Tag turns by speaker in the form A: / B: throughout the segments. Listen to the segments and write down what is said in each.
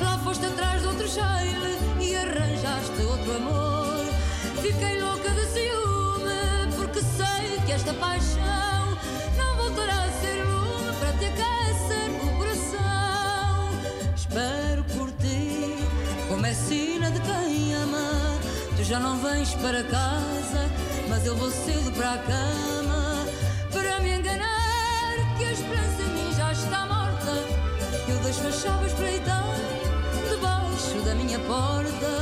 A: Lá foste atrás de outro cheiro e arranjaste outro amor. Fiquei louca de ciúme, porque sei que esta paixão não voltará a ser lume para te aquecer o coração. Espero por ti, como é sina de quem ama. Tu já não vens para casa, mas eu vou cedo para a cama para me enganar. Mas fachava espreitar debaixo da minha porta.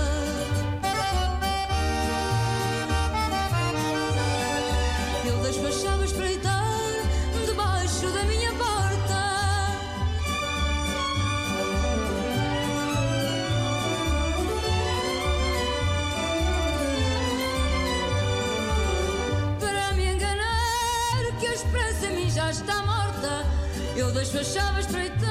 A: Eu desfachava espreitar debaixo da minha porta. Para me enganar que a esperança em mim já está morta, eu desfachava espreitar.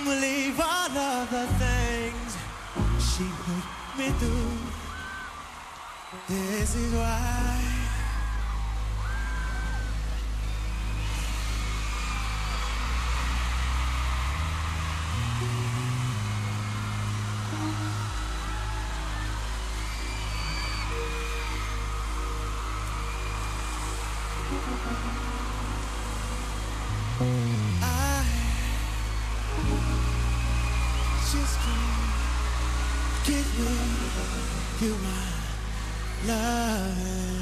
B: couldn't believe all of the things she put me through. This is why. I you are loving.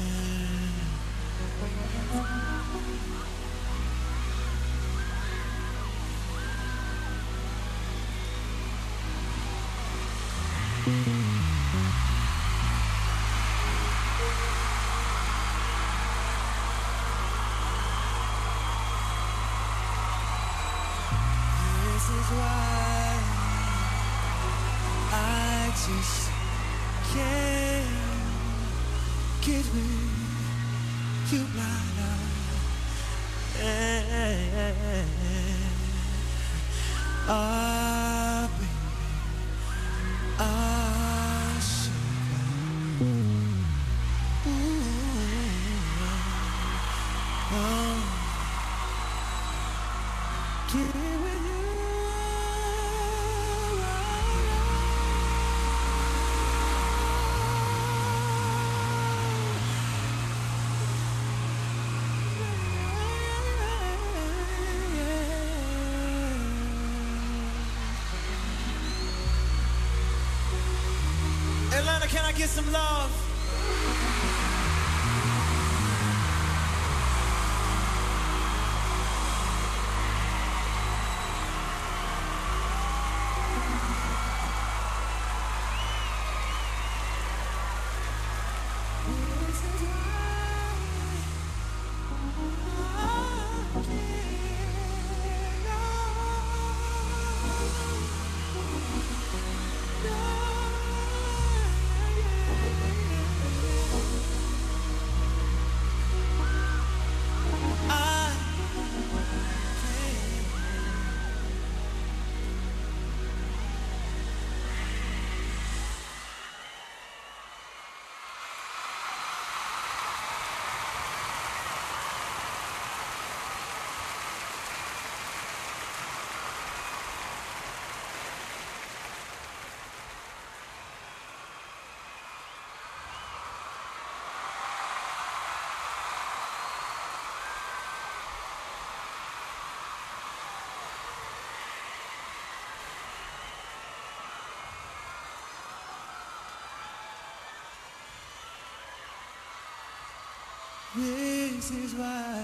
B: This is why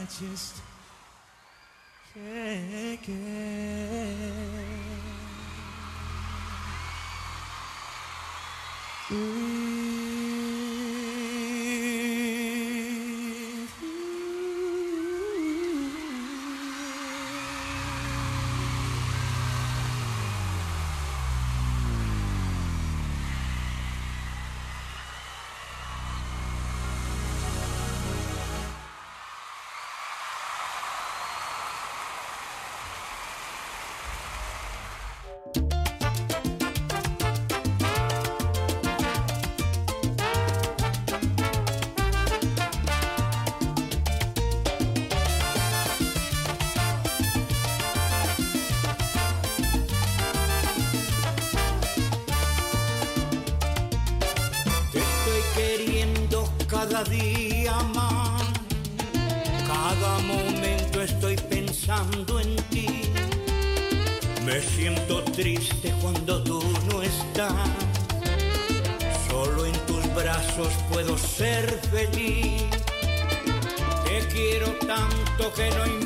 B: I just can't.
C: Desde que no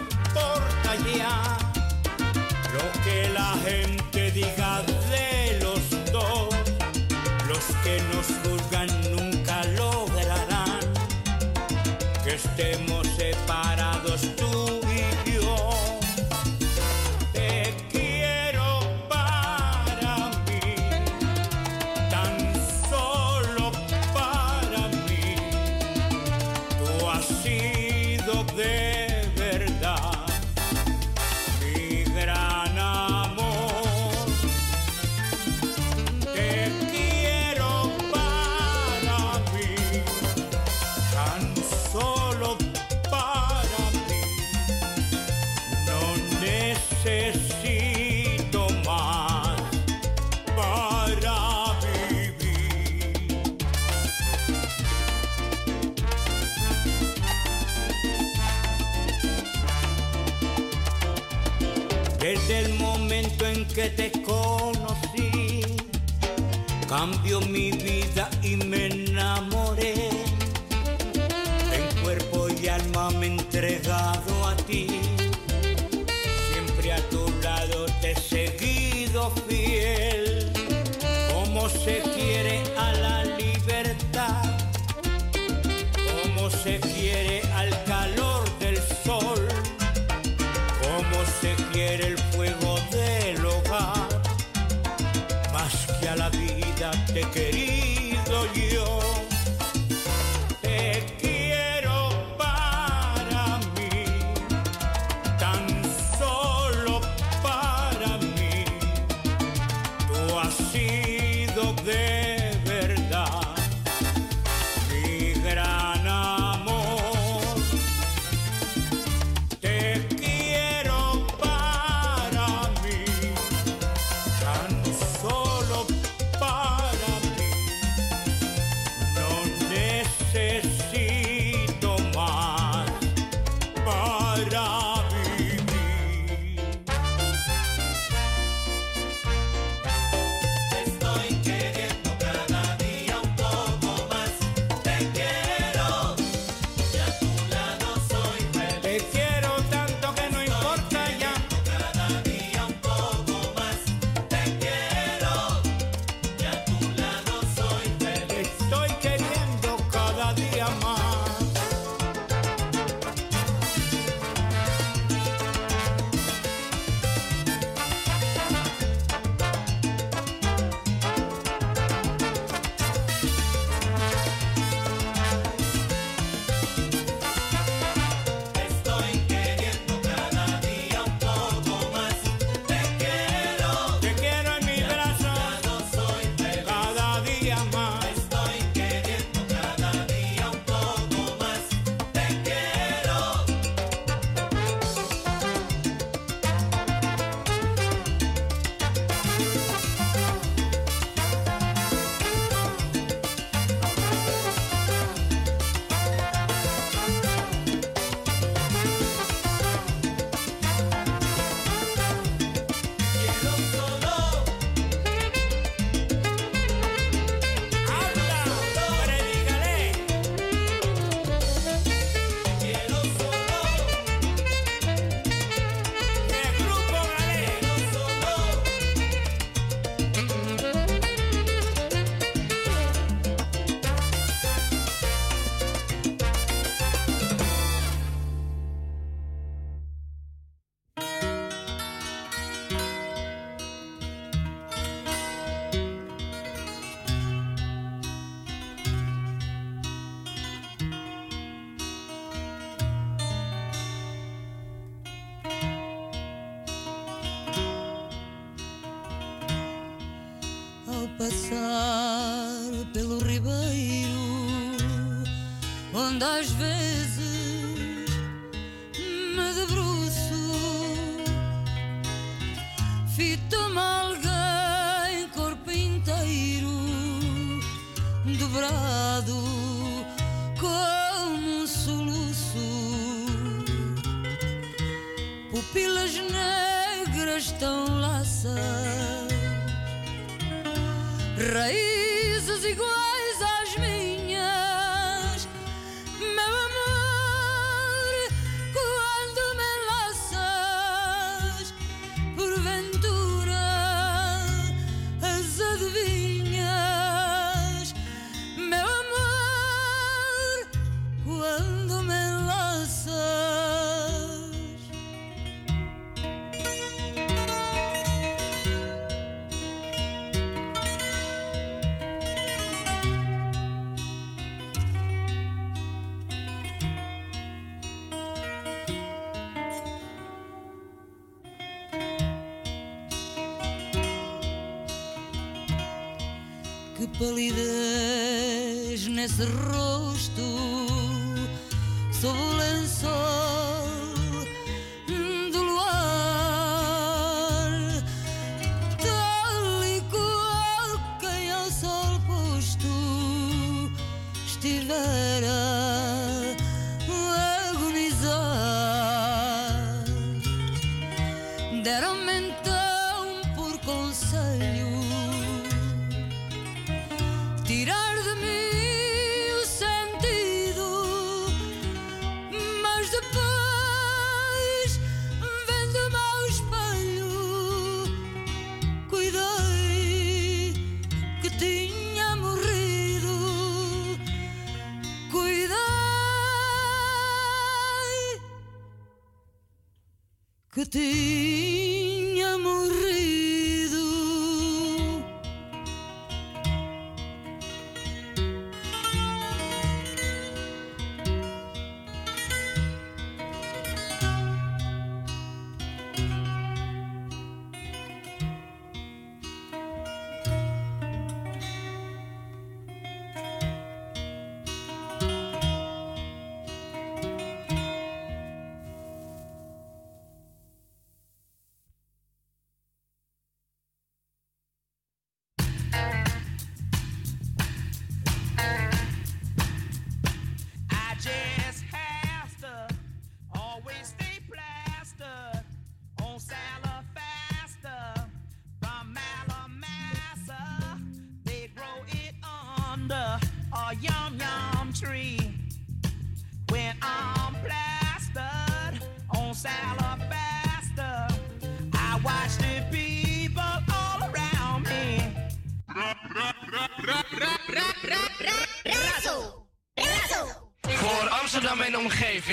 C: quiere a la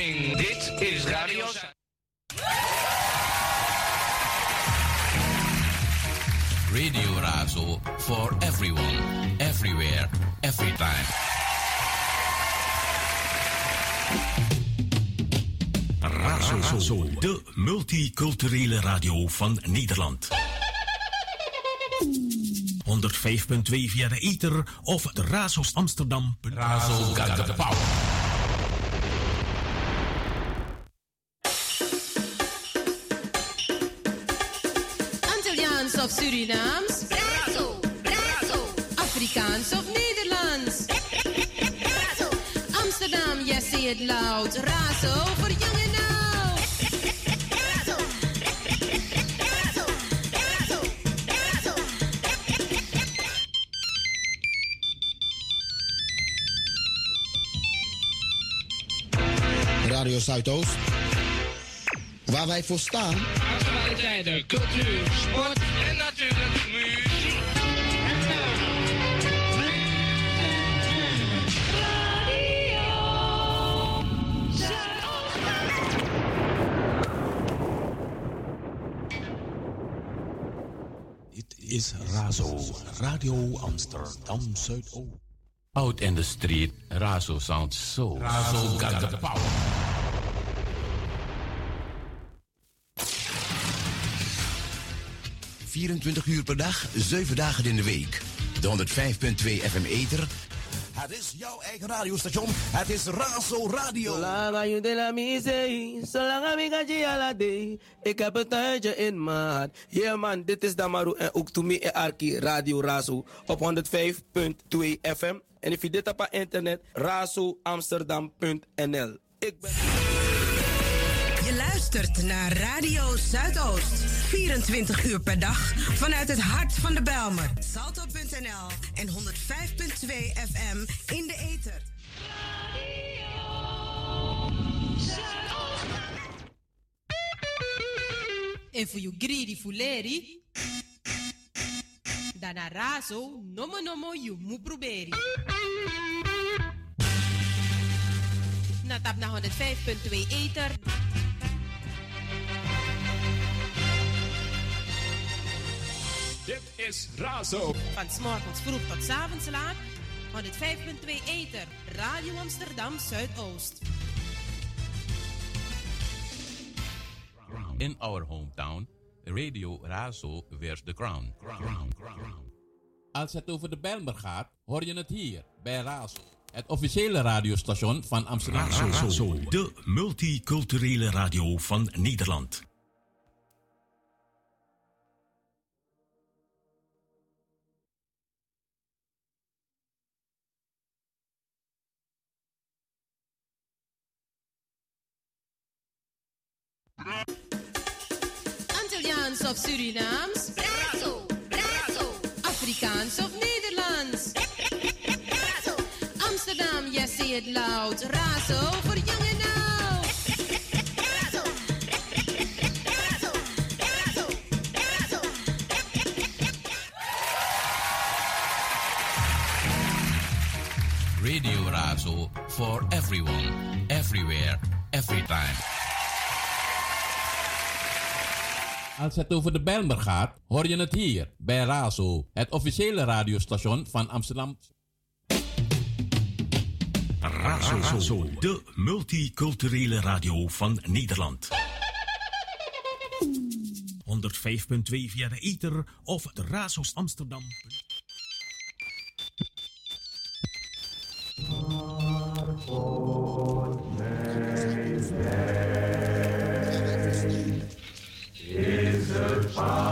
D: dit is Radio.
E: Radio Razo for everyone, everywhere, every time.
F: Razo, de multiculturele radio van Nederland. 105.2 via de ether of de Razos Amsterdam.
E: Razo got the power.
G: Surinaams?
A: Razo, razo,
G: Afrikaans of Nederlands?
A: razo.
G: Amsterdam, yes, say it loud. Razo voor jong en oud.
A: Razo, razo, razo, razo.
H: Radio Zuidoost. Waar wij voor staan.
D: Actualiteiten, cultuur, sport en natuurlijk
F: Razo, Radio Amsterdam Zuidoost.
E: Out in the street, Razo sounds so. Razo got the power.
H: ...24 uur per dag, 7 dagen in de week. De 105.2 FM Ether. Het is jouw eigen radiostation. Het is Razo Radio.
I: Zolang je de la mise, zolang ik day. Ik heb een tuintje in hart. Yeah man, dit is Damaru en ook to me en Arki Radio Razo op 105.2 FM. En if je dit op internet, razoamsterdam.nl. Ik ben...
J: Je luistert naar Radio Zuidoost. 24 uur per dag vanuit het hart van de Belmer. Salto.nl en 105.2 FM in de ether.
G: En voor you greedy fuleri. Dana razo, nomo nomo you mu proberi. Na tap na 105.2 ether.
K: Is Razo.
G: Van 's morgens vroeg tot 's avonds laat. 105.2 ether. Radio Amsterdam Zuidoost.
E: In our hometown, Radio Razo wears the crown. Als het over de Bijlmer gaat, hoor je het hier bij Razo. Het officiële radiostation van Amsterdam.
F: Razo, de multiculturele radio van Nederland.
G: Antilliaans of Surinaams?
A: Razo, razo,
G: Afrikaans of Nederlands?
A: razo.
G: Amsterdam, yes, say it loud. Razo voor jong en oud.
A: Razo, razo, razo, razo.
E: Radio Razo for everyone, everywhere, every time. Als het over de Bijlmer gaat, hoor je het hier bij Razo, het officiële radiostation van Amsterdam.
F: Razo, de multiculturele radio van Nederland. 105.2 via de ether of de Razo's Amsterdam.
L: Bye.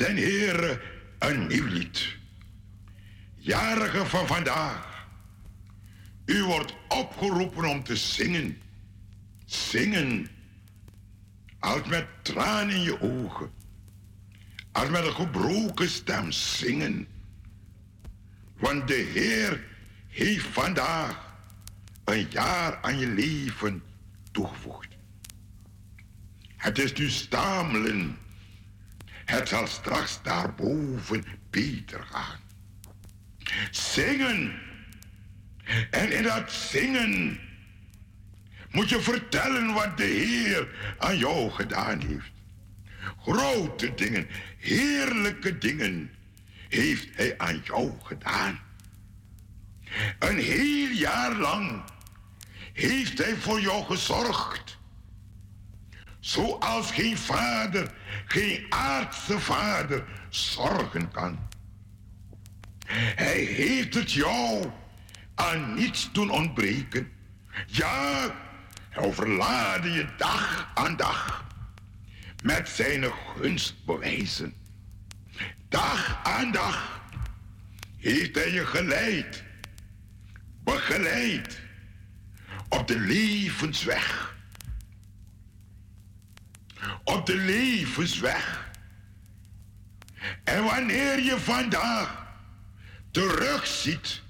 L: Den Heere een nieuw lied. Jarige van vandaag. U wordt opgeroepen om te zingen. Zingen. Als met tranen in je ogen. Als met een gebroken stem zingen. Want de Heer heeft vandaag een jaar aan je leven toegevoegd. Het is nu stamelen. Het zal straks daarboven beter gaan. Zingen. En in dat zingen moet je vertellen wat de Heer aan jou gedaan heeft. Grote dingen, heerlijke dingen heeft Hij aan jou gedaan. Een heel jaar lang heeft Hij voor jou gezorgd. Zoals geen vader, geen aardse vader zorgen kan. Hij heeft het jou aan niets doen ontbreken. Ja, hij overlaadde je dag aan dag met zijn gunstbewijzen. Dag aan dag heeft hij je geleid, begeleid op de levensweg. Op de levensweg. En wanneer je vandaag terugziet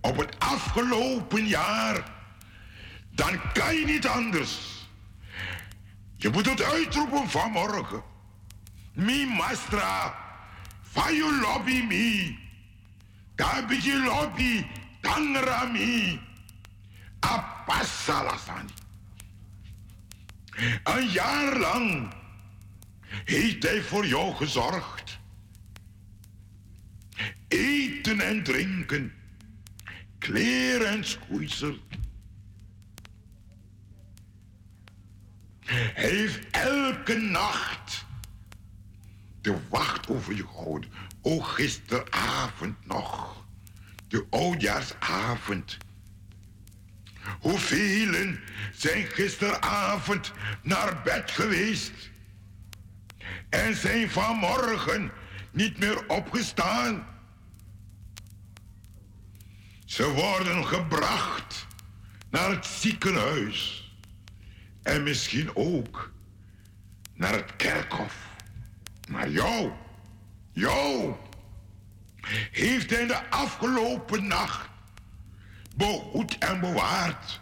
L: op het afgelopen jaar, dan kan je niet anders. Je moet het uitroepen vanmorgen. Mi mastra, fa you lobby me. Kabiji lobby, tangra mi. Een jaar lang heeft hij voor jou gezorgd. Eten en drinken, kleren en schoeisel. Hij heeft elke nacht de wacht over je gehouden. O, gisteravond nog. De oudjaarsavond. Hoeveel zijn gisteravond naar bed geweest en zijn vanmorgen niet meer opgestaan? Ze worden gebracht naar het ziekenhuis en misschien ook naar het kerkhof. Maar jou, jou, heeft hij de afgelopen nacht behoed en bewaard.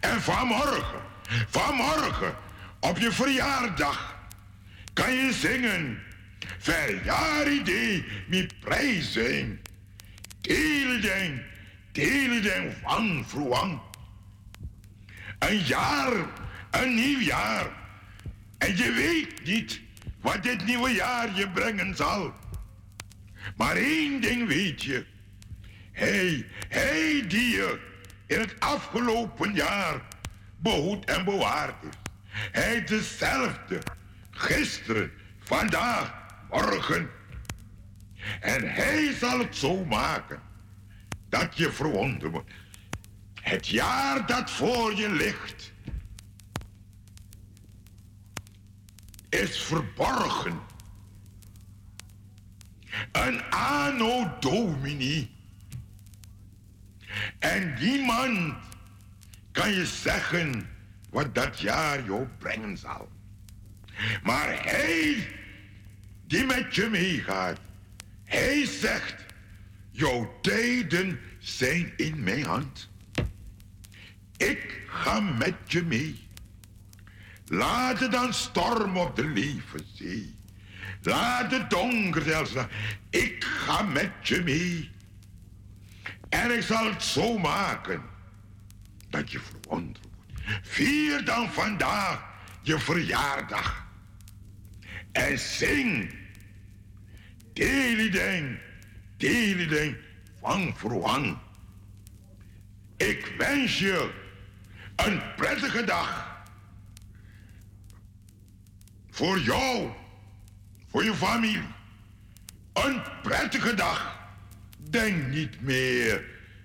L: En vanmorgen, vanmorgen, op je verjaardag, kan je zingen. Verjaardag met prijzen. Teleden, teleden van vroeg. Een jaar, een nieuw jaar. En je weet niet wat dit nieuwe jaar je brengen zal. Maar één ding weet je. Hij, hij die je in het afgelopen jaar behoed en bewaard is. Hij dezelfde. Gisteren, vandaag, morgen. En hij zal het zo maken dat je verwonderd wordt. Het jaar dat voor je ligt is verborgen. Een anno domini. En niemand kan je zeggen wat dat jaar jou brengen zal. Maar hij die met je meegaat, hij zegt, jouw tijden zijn in mijn hand. Ik ga met je mee. Laat het dan storm op de levenzee. Laat het donker zelfs. Ik ga met je mee. En ik zal het zo maken dat je verwonderd wordt. Vier dan vandaag je verjaardag. En zing. Delideng, delideng van verwang. Ik wens je een prettige dag. Voor jou, voor je familie. Een prettige dag. Denk niet meer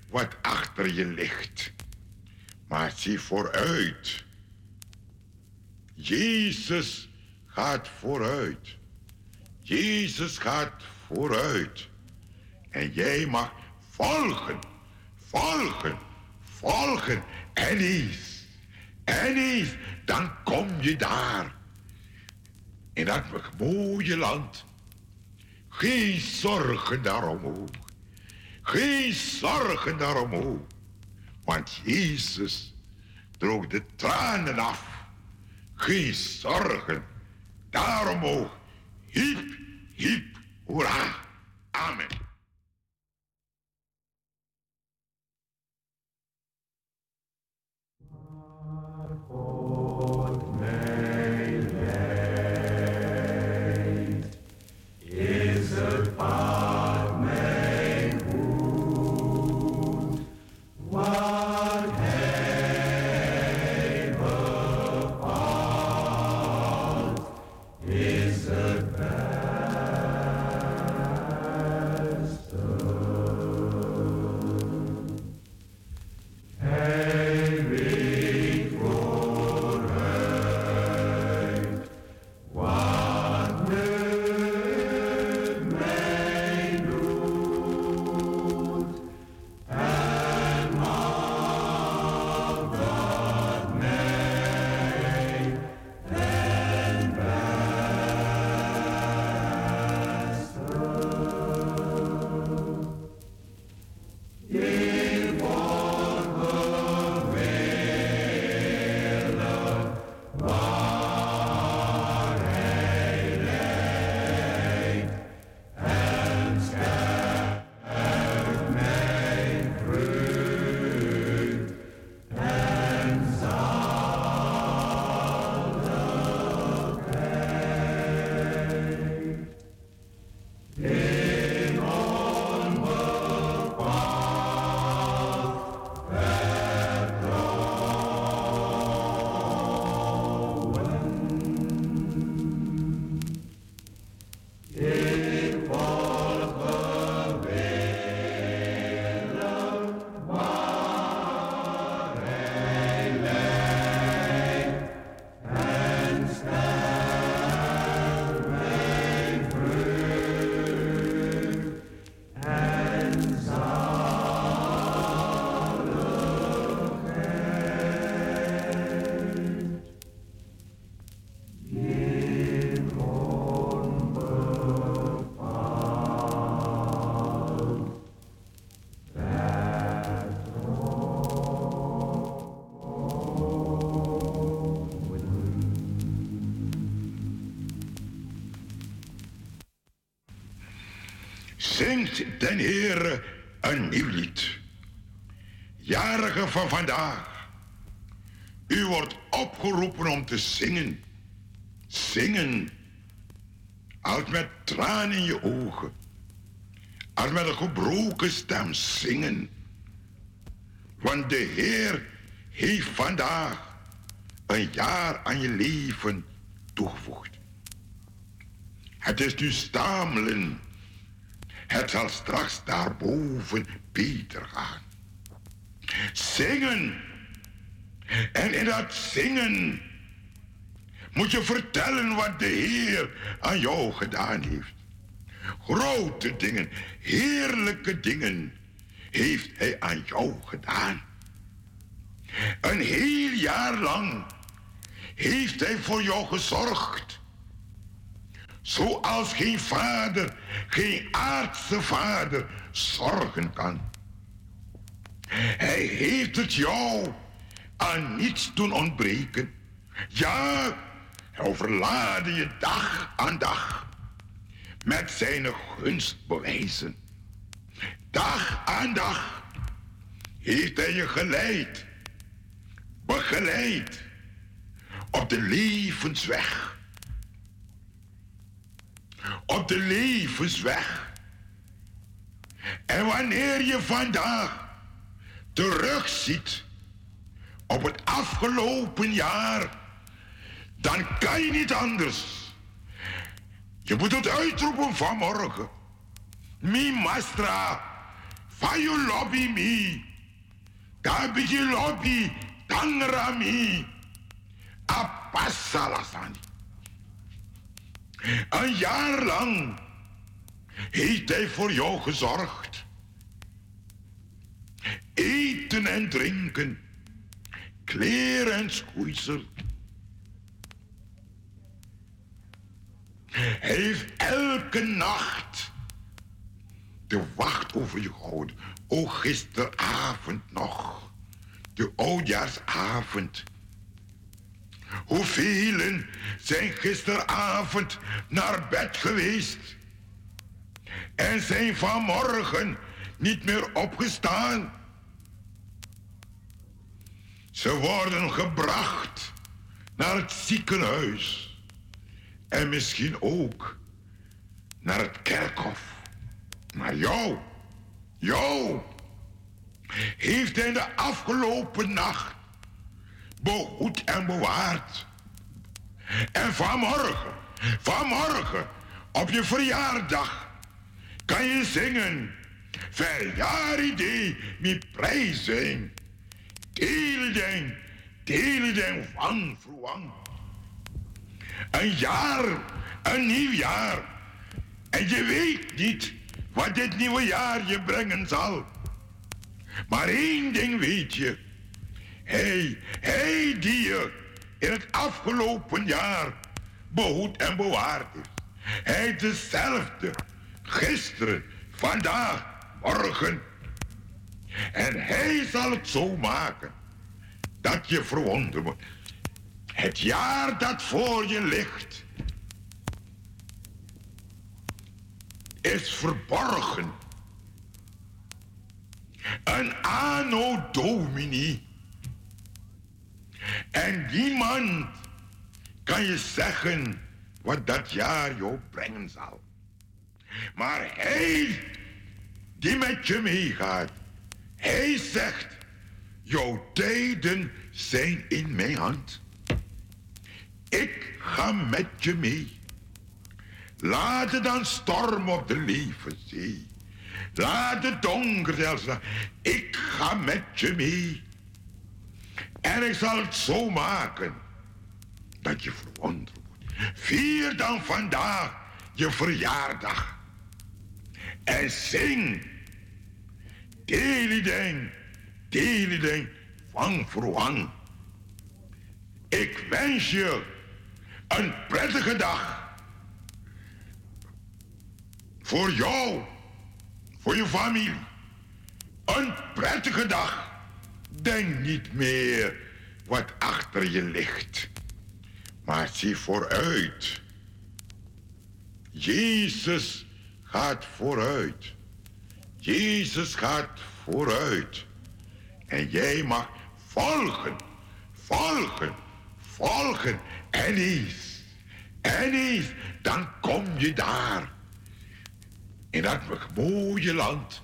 L: wat achter je ligt, maar zie vooruit. Jezus gaat vooruit. Jezus gaat vooruit. En jij mag volgen, volgen, volgen. En eens, en eens, dan kom je daar. In dat mooie land. Geen zorgen daarom Geen zorgen daarom Want Jezus droog de tranen af. Geen zorgen daarom ook. Hiep, hiep, hoera. Amen. Den Heere een nieuw lied. Jarige van vandaag. U wordt opgeroepen om te zingen. Zingen. Als met tranen in je ogen. Als met een gebroken stem zingen. Want de Heer heeft vandaag een jaar aan je leven toegevoegd. Het is nu stamelen. Het zal straks daarboven beter gaan. Zingen. En in dat zingen moet je vertellen wat de Heer aan jou gedaan heeft. Grote dingen, heerlijke dingen heeft Hij aan jou gedaan. Een heel jaar lang heeft Hij voor jou gezorgd. Zoals geen vader, geen aardse vader zorgen kan. Hij heeft het jou aan niets doen ontbreken. Ja, hij overlaadde je dag aan dag met zijn gunstbewijzen. Dag aan dag heeft hij je geleid, begeleid op de levensweg. Op de levensweg. En wanneer je vandaag terugziet op het afgelopen jaar, dan kan je niet anders. Je moet het uitroepen vanmorgen. Mi mastra, van je lobby mi. Kabiji lobby, tangra mi. Een jaar lang heeft hij voor jou gezorgd. Eten en drinken, kleren en schoeisel. Hij heeft elke nacht de wacht over je gehouden. O, gisteravond nog. De oudjaarsavond. Hoeveel zijn gisteravond naar bed geweest en zijn vanmorgen niet meer opgestaan? Ze worden gebracht naar het ziekenhuis en misschien ook naar het kerkhof. Maar jou, jou, heeft hij de afgelopen nacht behoed en bewaard. En vanmorgen, vanmorgen, op je verjaardag, kan je zingen. Verjaardag, mi prijzen. Teelden, teelden van vroeg. Een jaar, een nieuw jaar. En je weet niet wat dit nieuwe jaar je brengen zal. Maar één ding weet je. Hij, hij die je in het afgelopen jaar behoed en bewaard is. Hij dezelfde. Gisteren, vandaag, morgen. En hij zal het zo maken dat je verwonderd wordt. Het jaar dat voor je ligt is verborgen. Een anno domini. En niemand kan je zeggen wat dat jaar jou brengen zal. Maar hij die met je meegaat, hij zegt, jouw tijden zijn in mijn hand. Ik ga met je mee. Laat het dan stormen op de levenzee. Laat het donker zelfs. Ik ga met je mee. En ik zal het zo maken dat je verwonderd wordt. Vier dan vandaag je verjaardag. En zing. Delideng, delideng, van verwang. Ik wens je een prettige dag. Voor jou, voor je familie. Een prettige dag. Denk niet meer wat achter je ligt. Maar zie vooruit. Jezus gaat vooruit. Jezus gaat vooruit. En jij mag volgen, volgen, volgen. En eens, en eens, dan kom je daar. In dat mooie land.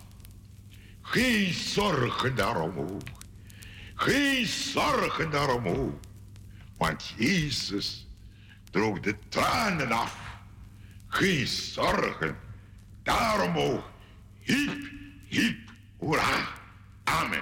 L: Geen zorgen daarom ook. Geen zorgen daarom ook. Want Jezus droog de tranen af. Geen zorgen daarom ook. Hiep, hiep, hoera. Amen.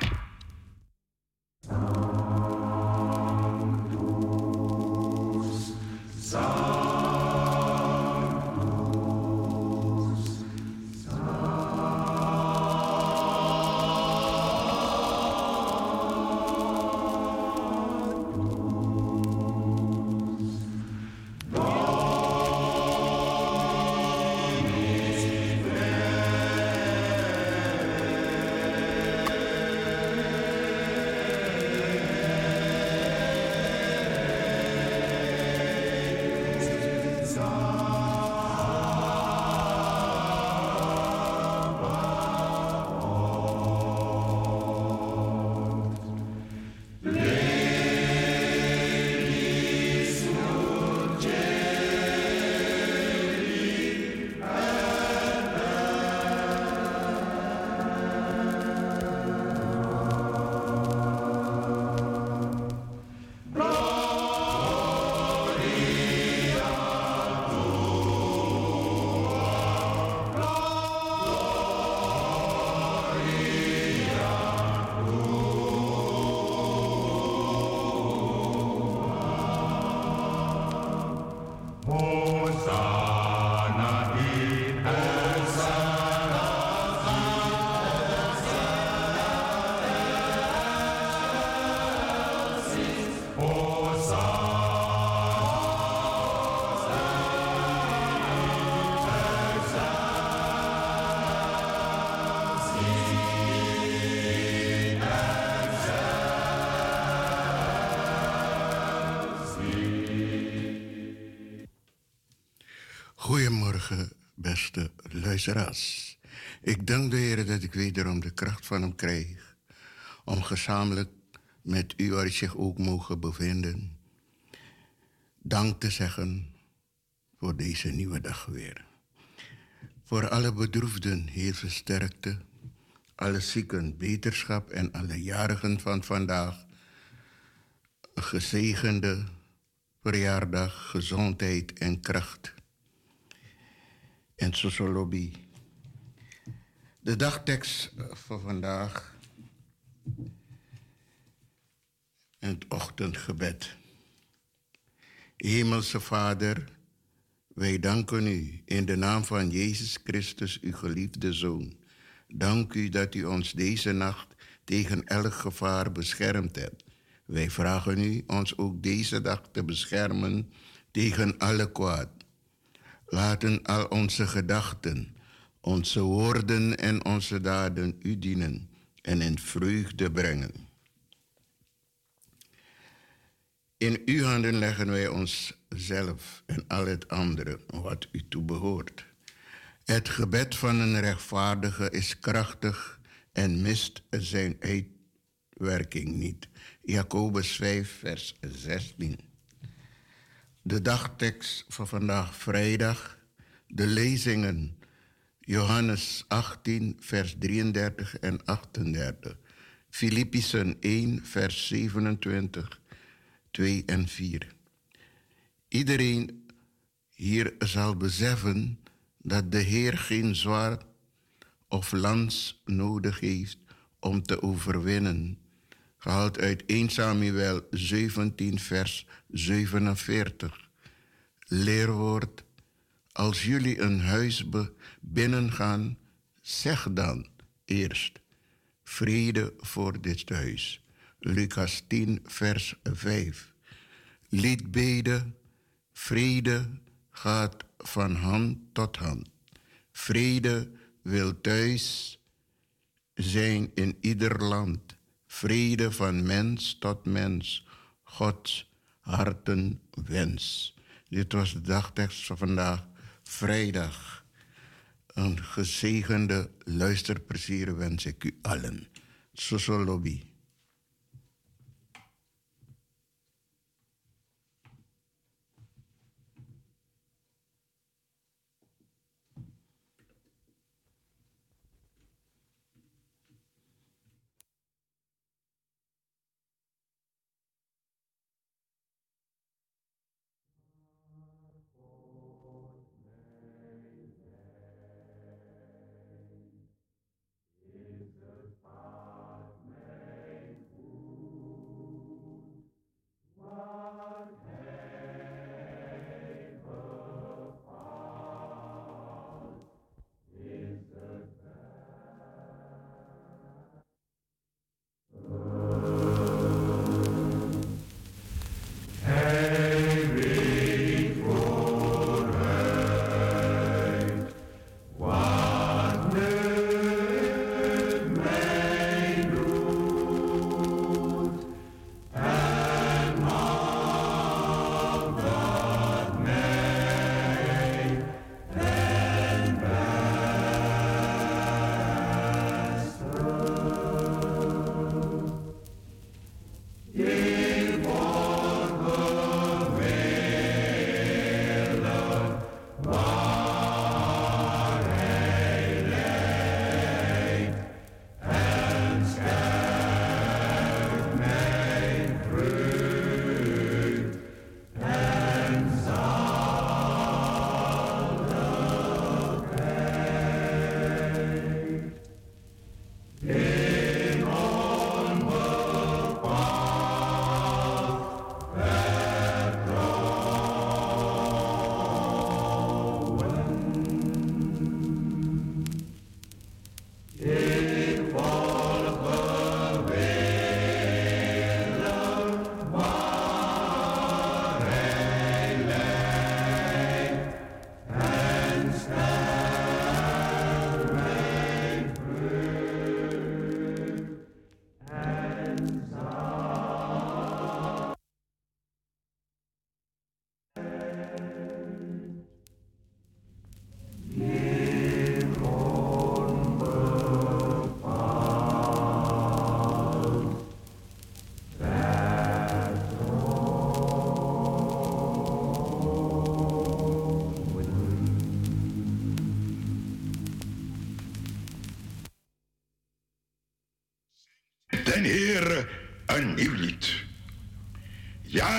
M: Ik dank de Heer dat ik wederom de kracht van Hem krijg om gezamenlijk met u waar ik zich ook mogen bevinden, dank te zeggen voor deze nieuwe dag weer. Voor alle bedroefden heel versterkte, alle zieken beterschap en alle jarigen van vandaag gezegende verjaardag, gezondheid en kracht. En sociologie. De dagtekst voor vandaag. Het ochtendgebed. Hemelse Vader, wij danken u in de naam van Jezus Christus, uw geliefde Zoon. Dank u dat u ons deze nacht tegen elk gevaar beschermd hebt. Wij vragen u ons ook deze dag te beschermen tegen alle kwaad. Laten al onze gedachten, onze woorden en onze daden u dienen en in vreugde brengen. In uw handen leggen wij onszelf en al het andere wat u toebehoort. Het gebed van een rechtvaardige is krachtig en mist zijn uitwerking niet. Jacobus 5, vers 16. De dagtekst van vandaag vrijdag, de lezingen Johannes 18, vers 33 en 38. Filippenzen 1, vers 27, 2 en 4. Iedereen hier zal beseffen dat de Heer geen zwaard of lans nodig heeft om te overwinnen. Gehaald uit 1 Samuel 17, vers 47. Leerwoord. Als jullie een huis binnengaan, zeg dan eerst vrede voor dit huis. Lucas 10, vers 5. Liedbeden, vrede gaat van hand tot hand. Vrede wil thuis zijn in ieder land. Vrede van mens tot mens. Gods hartenwens. Dit was de dagtekst van vandaag, vrijdag. Een gezegende luisterplezier wens ik u allen. Soso Lobby.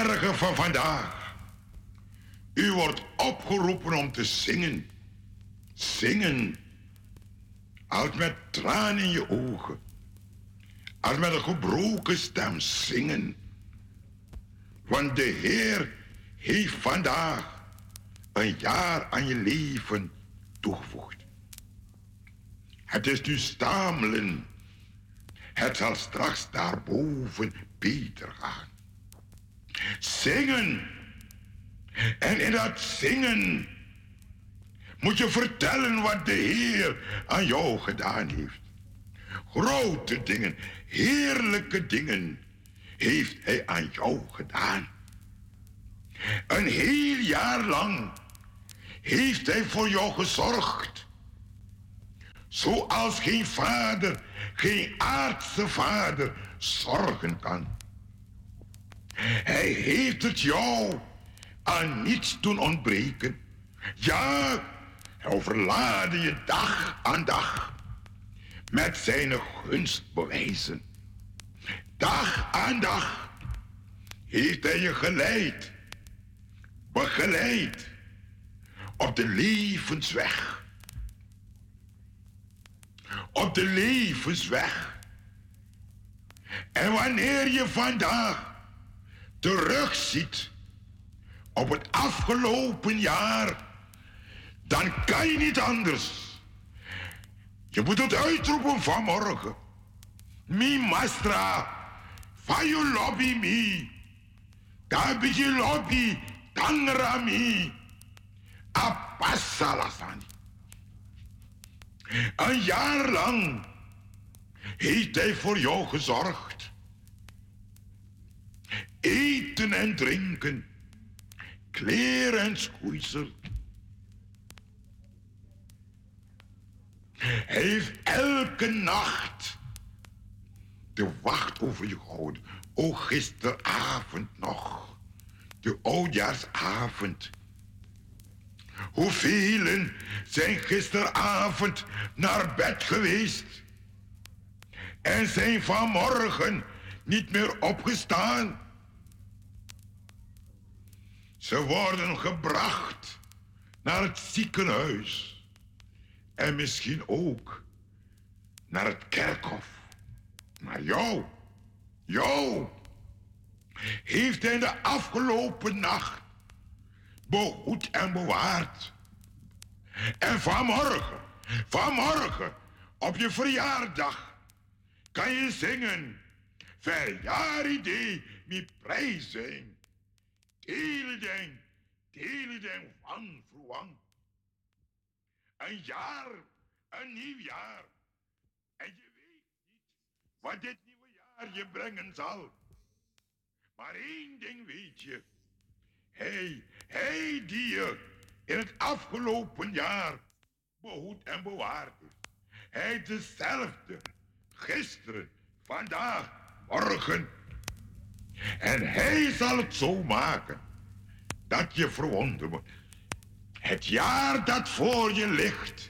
L: Jarige van vandaag. U wordt opgeroepen om te zingen. Zingen. Als met tranen in je ogen. Als met een gebroken stem zingen. Want de Heer heeft vandaag een jaar aan je leven toegevoegd. Het is nu stamelen. Het zal straks daarboven beter gaan. Zingen. En in dat zingen moet je vertellen wat de Heer aan jou gedaan heeft. Grote dingen, heerlijke dingen heeft Hij aan jou gedaan. Een heel jaar lang heeft Hij voor jou gezorgd. Zoals geen vader, geen aardse vader zorgen kan. Hij heeft het jou aan niets doen ontbreken. Ja, hij overlaadde je dag aan dag met zijn gunstbewijzen. Dag aan dag heeft hij je geleid, begeleid op de levensweg op de levensweg. En wanneer je vandaag terugziet op het afgelopen jaar, dan kan je niet anders. Je moet het uitroepen vanmorgen. Mi mastra, fayo lobby mi, tabiji lobby, tangrami, apasalasani. Een jaar lang heeft hij voor jou gezorgd. Eten en drinken, kleren en schoeisel. Hij heeft elke nacht de wacht over je gehouden. Ook gisteravond nog. De oudjaarsavond. Hoeveel zijn gisteravond naar bed geweest en zijn vanmorgen niet meer opgestaan? Ze worden gebracht naar het ziekenhuis en misschien ook naar het kerkhof. Maar jou, jou, heeft hij de afgelopen nacht behoed en bewaard. En vanmorgen, vanmorgen, op je verjaardag, kan je zingen. Verjaardag, mi prijzen. Teleden, teleden van vroeg. Een jaar, een nieuw jaar. En je weet niet wat dit nieuwe jaar je brengen zal. Maar één ding weet je. Hij, hij die je in het afgelopen jaar behoed en bewaard. Hij dezelfde. Gisteren, vandaag, morgen. En hij zal het zo maken dat je verwonderd. Het jaar dat voor je ligt.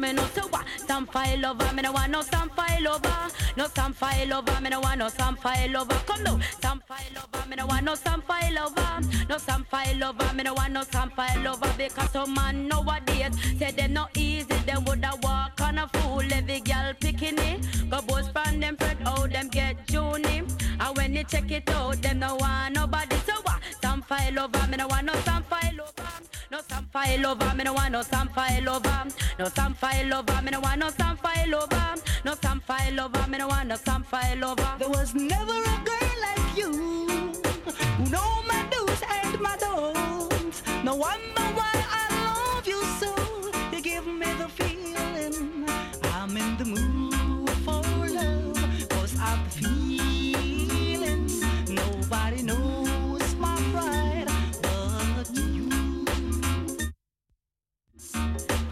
N: Me no so what? Some file over, me no want no some file over. No some file over, me no want no some file over. Come now, some file over, me no want no some file over. No some file over, me no want no some file over. Because some man nowadays say them no easy, them woulda walk on a fool. Every girl picking it, go both from them friend, how them get Juni. And when they check it out, them no want nobody. So what? Some file over, me no want no over. No some file over, me no want no some file over. No some file over, me no want no some file over. No some file over, me no want no some file over.
O: There was never a girl like you who know my do's and my don'ts. No wonder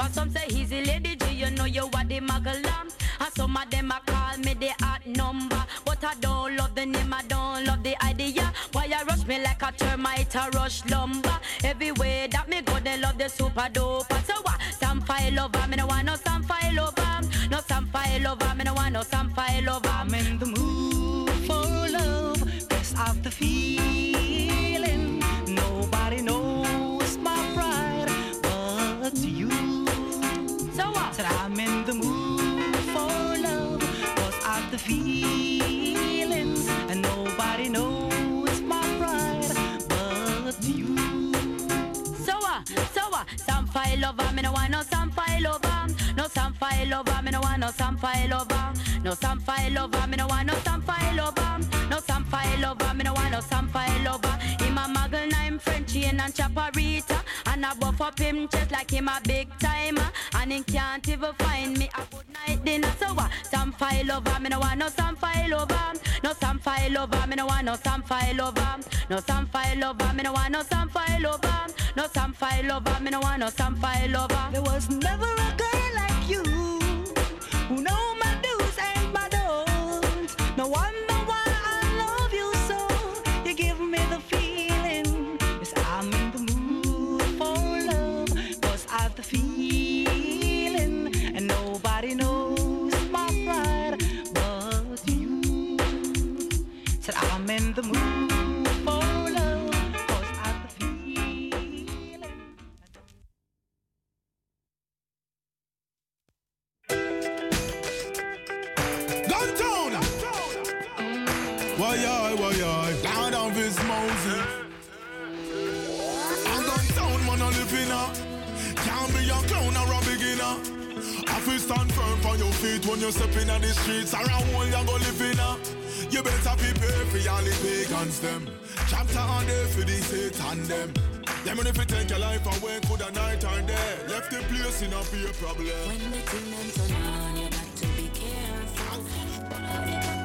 O: For
N: some say he's a lady G, you know you are the muggle lamb. And ah, some of them a call me the hot number. But I don't love the name, I don't love the idea. Why you rush me like a termite, a rush lumber. Every way that me go, they love the super dope. So what? Some file over, me no want no some file over. No some file over, me no want no some file over. I'm
O: in the mood for love. Yes, I've the feeling.
N: samphire lover, me no want no samphire lover. Um. No samphire lover, me no want no samphire lover. Um. No samphire lover, me no want no samphire lover. Um. No samphire lover, me no want no samphire lover. Him a muggle, I'm and chaparita, and I buff up him chest like him a big timer, and he can't even find me. I put dinner. So what? Some file over, me no want no some file over. No some file over, me no want no some file over. No some file over, me no want no some file over. No some file over, me no want no some file over.
O: There was never a girl like you who know my do's and my don'ts. No wonder
P: Mosey. I'm gone down, man, I live in a. Can't be a clown or a beginner. I feel stand firm on your feet when you're stepping on the streets. Around one, you go live in a. You better prepare for all the pagans, them. Chapter on there for the Satan, them. Them if you take your life away, could a night or day. Left the place in a be a problem. When the demons turn on, got. You got to be careful.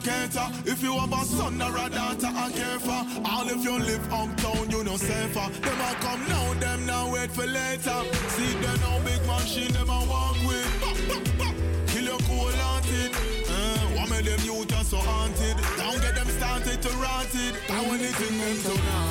P: cater. If you have a son or a daughter, I care for. All if you live uptown, you no safer. Them a come now, them now wait for later. See them now big machine, them a walk with. Kill your cool auntie. Uh, eh, what made them just so haunted? Don't get them started to rant it. I want it in them
Q: tonight.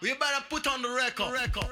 Q: We
R: better put on the record.
S: record.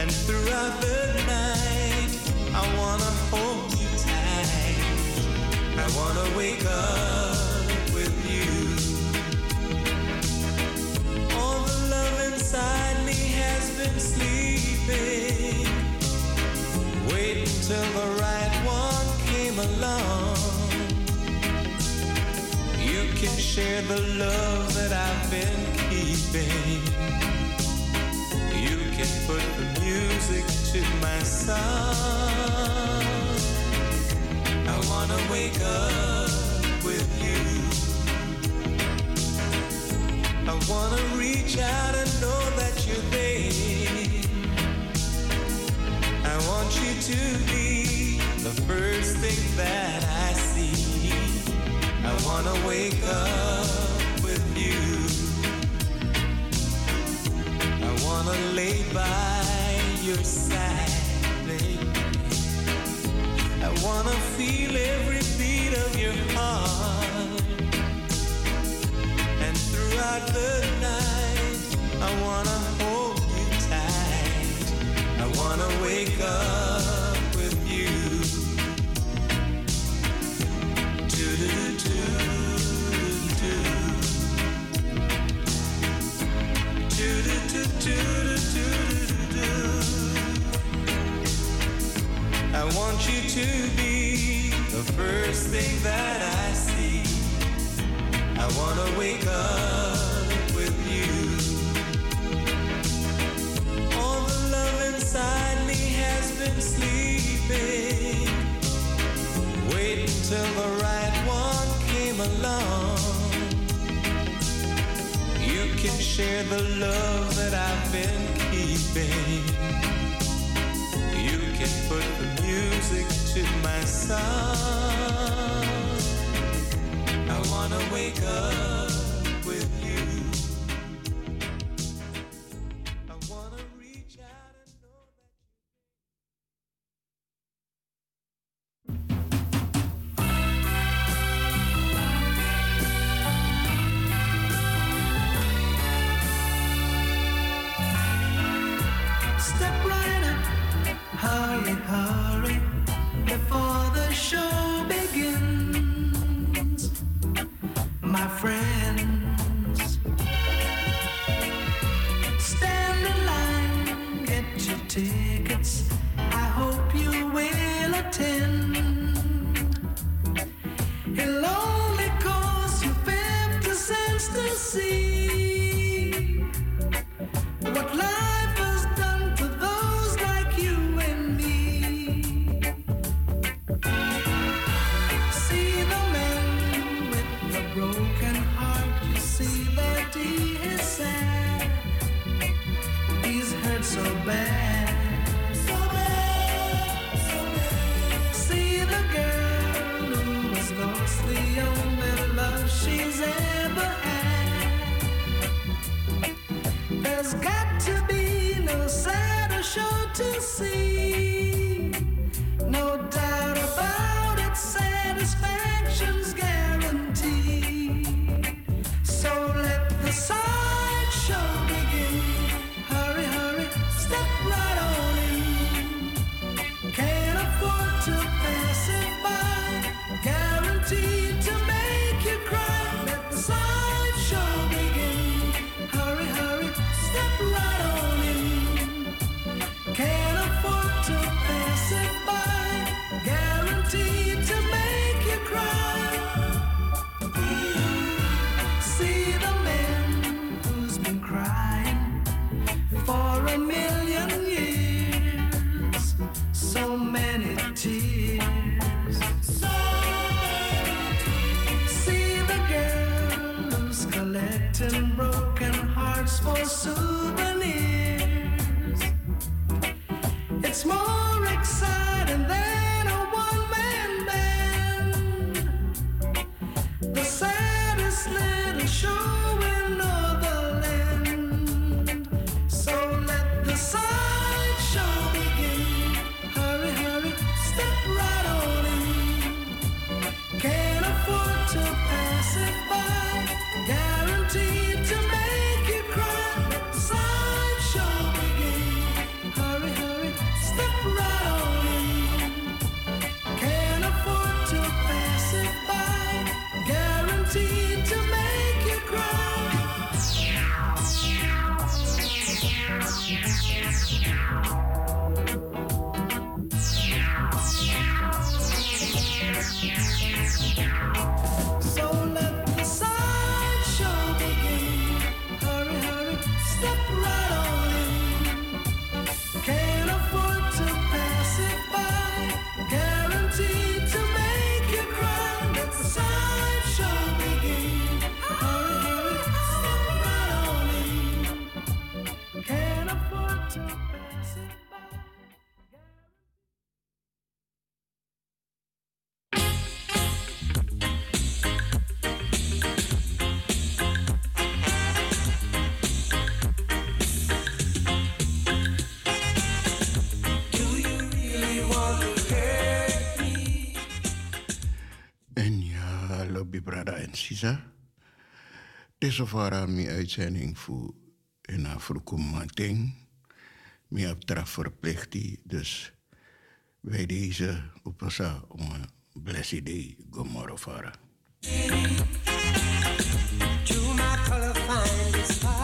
S: And throughout the night, I wanna hold you tight. I wanna wake up with you. All the love inside me has been sleeping. Wait till the right one came along. You can share the love that I've been keeping. Can put the music to my song. I wanna wake up with you. I wanna reach out and know that you're there. I want you to be the first thing that I see. I wanna wake up wanna lay by your side, baby. I wanna feel every beat of your heart. And throughout the night, I wanna hold you tight. I wanna wake up you to be the first thing that I see. I wanna wake up with you. All the love inside me has been sleeping. Wait till the right one came along. You can share the love that I've been keeping. Can put the music to my song. I wanna wake up
M: deze vara mijn uitzending voor in Afrikum Mating. Mi heb traf verplicht dus bij deze opassa om een blessed day. Gomorrofara.
T: To my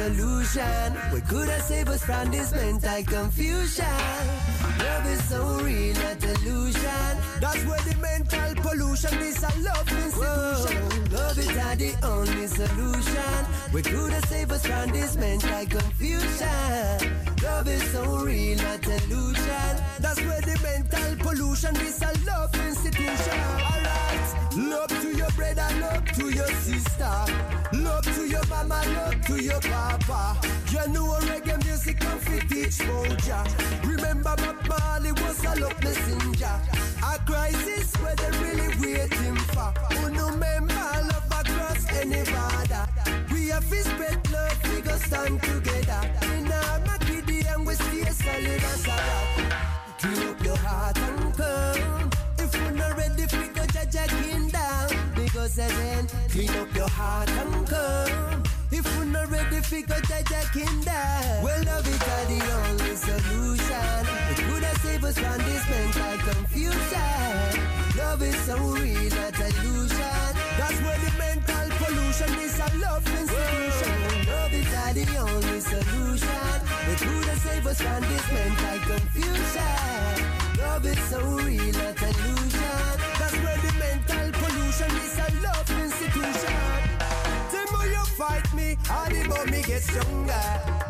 S: solution. We could have saved us from this mental confusion. Love is so real, not illusion. That's where the mental pollution is a love institution. Love is not the only solution. We could have saved us from this mental confusion. Love is so real, not illusion. That's where the mental pollution is a love institution. Love to your brother, love to your sister. Love to your mama, love to your papa. You know reggae music can fit each soldier. Remember Bob Marley was a love messenger. A crisis where they really waiting for. No member love across any border. We have to spread love, we go stand together. In our Makidi and we stay solid as a rock. Up your heart a kingdom. Because then, clean up your heart and come. If we're not ready, judge a kingdom. Well, love is the only solution. It could have saved us from this mental confusion. Love is so real, not illusion. That's where the mental pollution is a love institution. Love is the only solution. It could have saved us from this mental confusion. Love is so real, not illusion. Pollution is a love institution. The more you fight me, all the more me get stronger.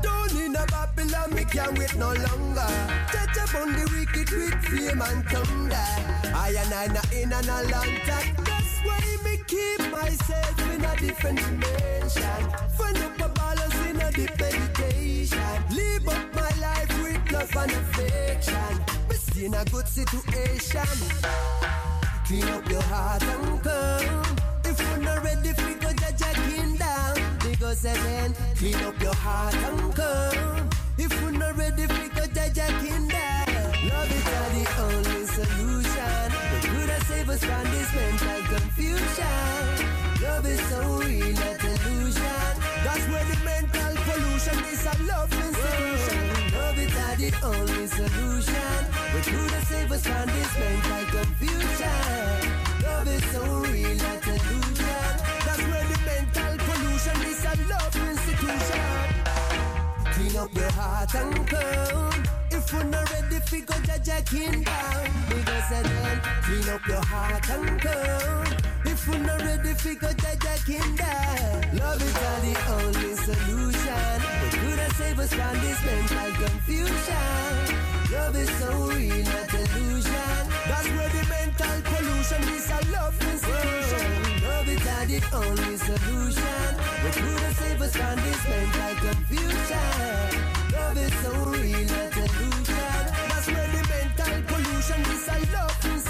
S: Don't need a Babylon, me can't wait no longer. Touch upon the wicked with flame and thunder. I and I not in an a long time. That's why me keep myself in a different dimension. Find up a balance in a deep meditation. Live up my life with love and affection. Me see in a good situation. Clean up your heart and come. If you're not ready for go judge a kingdom, because then clean up your heart and come. If you're not ready for go judge a kingdom, love is the only solution. We could have saved us from this mental confusion. Love is so real, not illusion. That's where the mental pollution is a love institution. Love is the only solution. We could have saved us from this mental confusion. Love is so real, not illusion. That's where the mental pollution is a love institution. Clean up your heart and come. If you're not ready, fi go judge a kingdom. Because then clean up your heart and come. If you're not ready, fi go judge a kingdom. Love is not the only solution. We could have saved us from this mental confusion. Love is so real, not illusion. That's where the mental pollution is a love institution. Love is not the only solution. We could have saved us from this mental confusion. Love is so real, not illusion. That's where the mental pollution is a love institution.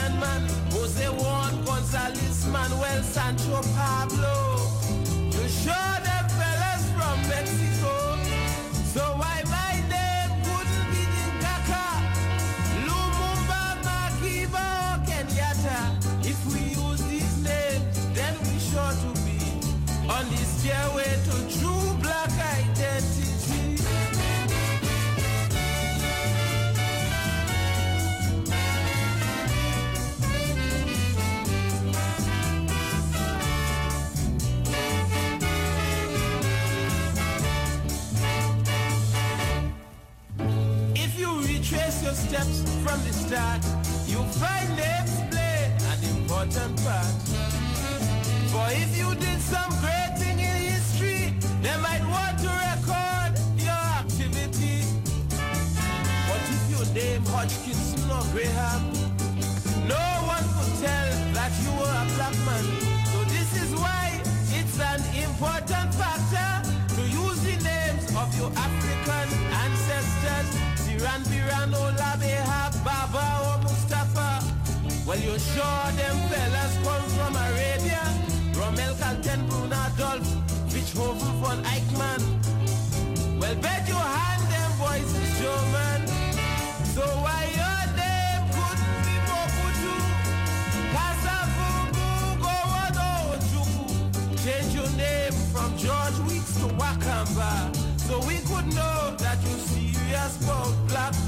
I: Indian man, Jose Juan Gonzalez, Manuel Sancho Pablo. You sure them fellas from Mexico? Your steps from the start, you'll find names play an important part. For if you did some great thing in history, they might want to record your activity. But if you name Hodgkinson or Graham, no one could tell that you were a black man. So this is why it's an important factor to use the names of your African ancestors. Siran, Biran, Olabe, Baba, or Mustafa. Well, you're sure them fellas come from Arabia. Rommel, Calten, Bruno, Adolf, Beethoven, von Eichmann. Well, bet you hand them boys is German. So why your name couldn't be Mobutu? Kasavubu, Gowado, Ojukwu. Oh, Change your name from George Weeks to Wakamba. So we could know that you're serious about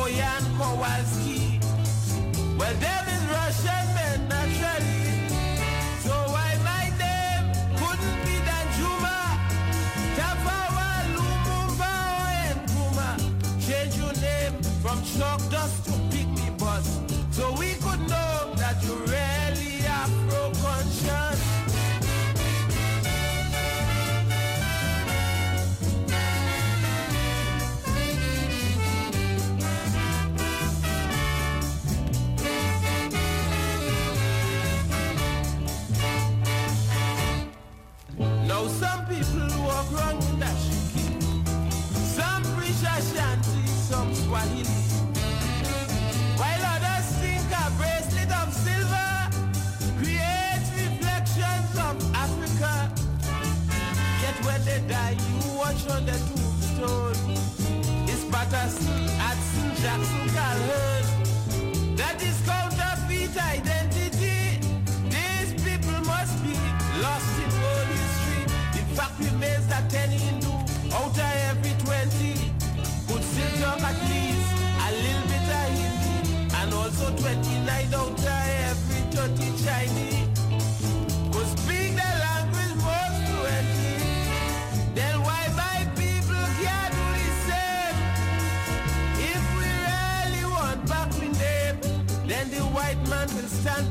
I: Koyan Kowalski. Well, there Patterson, Hudson, Jackson, Calhoun. That is counterfeit identity. These people must be lost in world history. In fact, remains that 10 Hindu out of every 20 could still talk at least a little bit of Hindi. And also 29 constant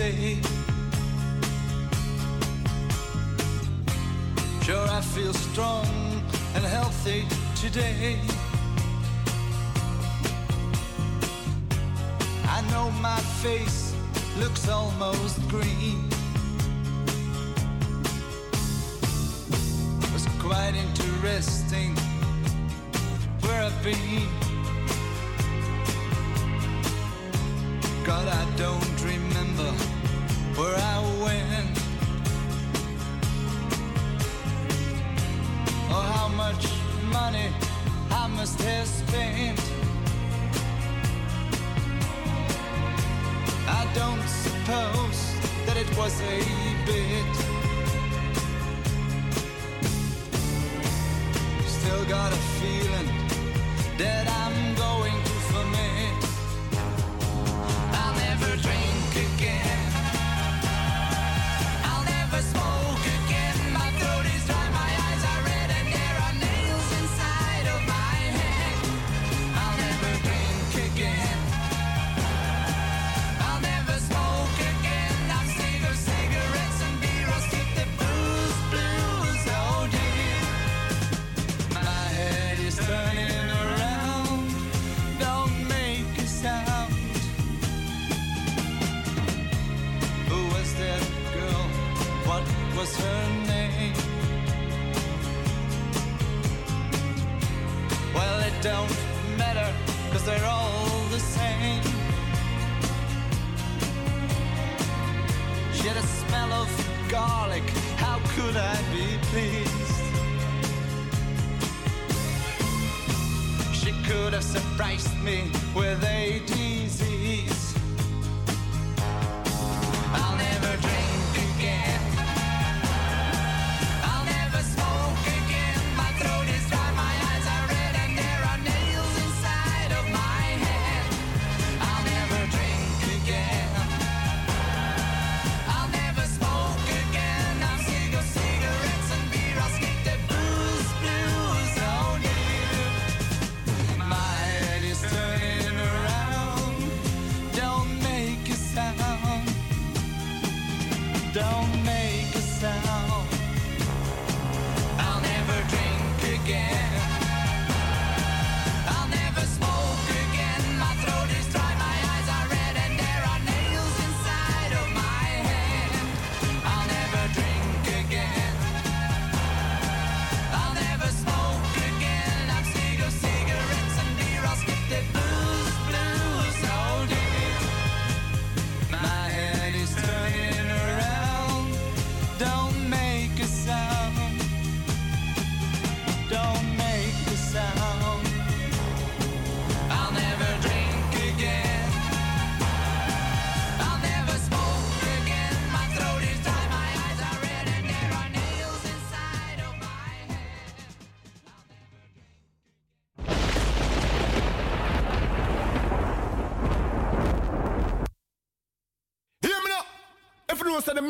I: say?
U: Sure, I feel strong and healthy today. I
V: know my face looks almost green. It was quite interesting where I've been. God, I don't remember where I went or how much money I must have spent. I don't suppose that it was a bit. Still got a feeling that I'm going cause they're all the same. She had a smell of garlic, how could I be pleased? She could have surprised me with a disease.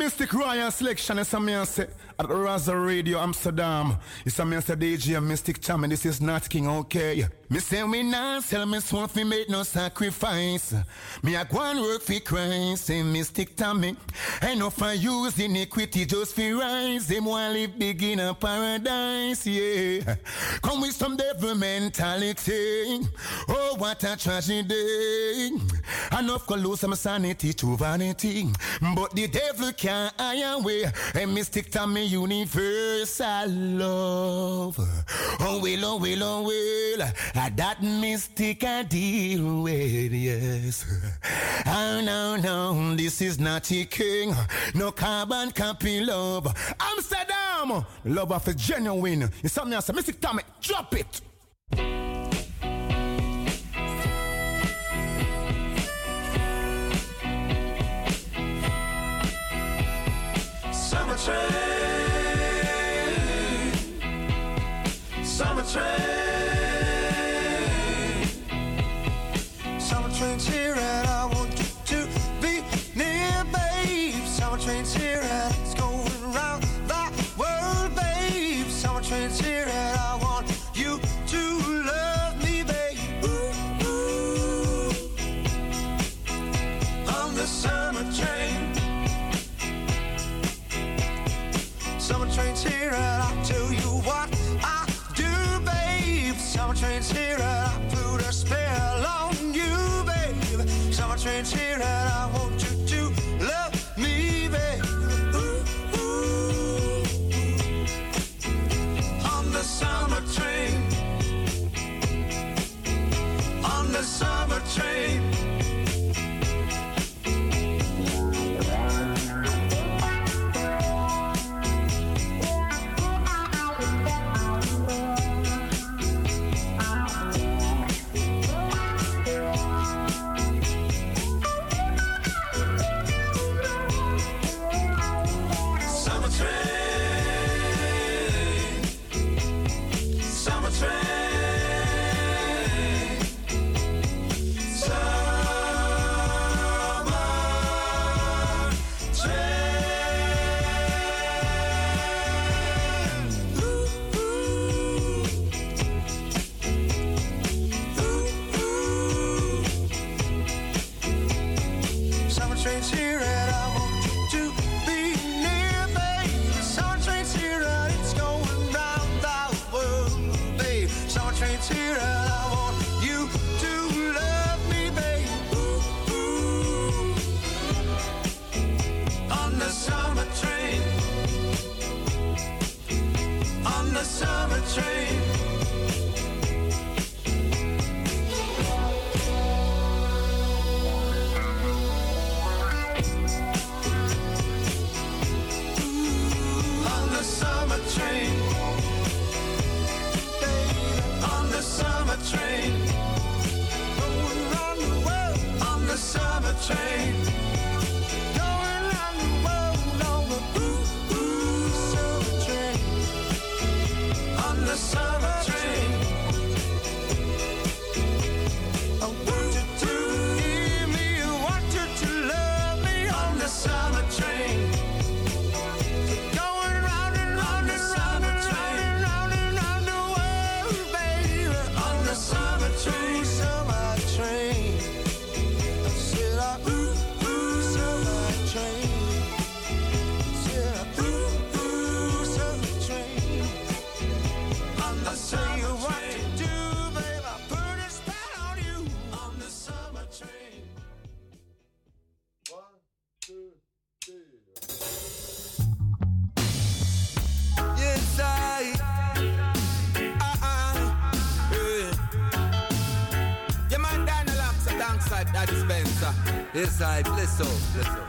W: Mystic Royal selection is something I say at Raza Radio Amsterdam. It's I say DJ Mystic Cham this is not King, okay? Me say me nah sell me soul fi make no sacrifice. Me a go and work fi Christ, say Mystic Tommy. Ain't no for use iniquity just fi rise. Them want live big in a paradise, yeah. Come with some devil mentality. Oh, what a tragedy. Enough go lose some sanity to vanity. But the devil can't iron away. And mystic to me universal love. Oh, well, oh, well, oh, well. Ah, That mystic I deal with, yes. Oh, no, no, this is not a king. No carbon copy love. Amsterdam, love of a genuine. It's something else. Mystic Tommy, drop it.
S: Summer train, summer train, cheer and I
I: Listen.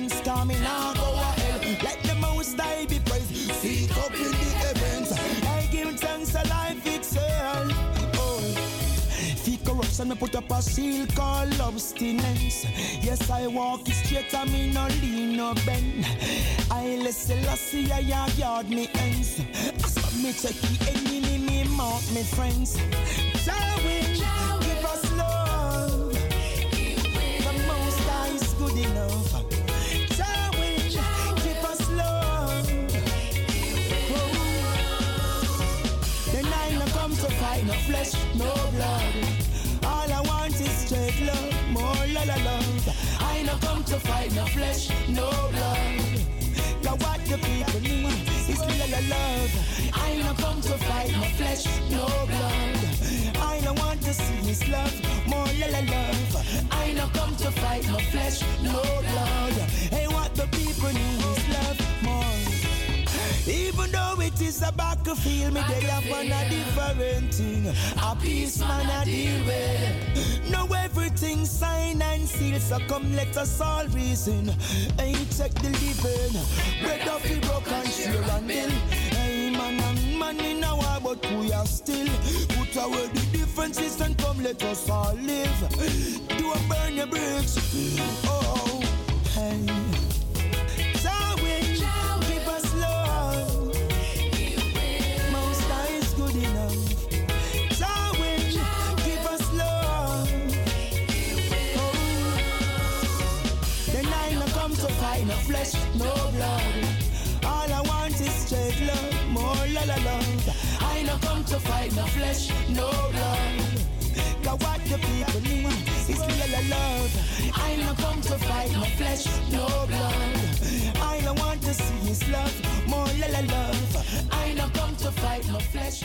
X: difference, cause me now go ahead. Let the most die be praised, See up in the heavens. I give thanks to life itself. Oh, corruption, me put up a shield called obstinence. Yes, I walk it straight, I mean no lean, no bend. I listen, I see, I yard me ends. I me take the enemy, me mark me friends. To fight no flesh, no blood. Cause what the people need is real love. I don't come to fight no flesh, no blood. I don't want to see his love, more la love. I don't come to fight no flesh, no blood. Hey, what the people need is love, more. Even though it is a battlefield, me they have one a different thing. A peace man a deal with. Now everything signed and sealed, so come let us all reason. Hey, check the living. Bread of the broke and share and bill. Hey, man and man in a war, but we are still. Put away the differences and come let us all live. Don't burn your bridge. To fight no flesh, no blood. Cause what the people need is real love. I no come to fight no flesh, no blood. I no want to see his love, more la love. I no come to fight no flesh,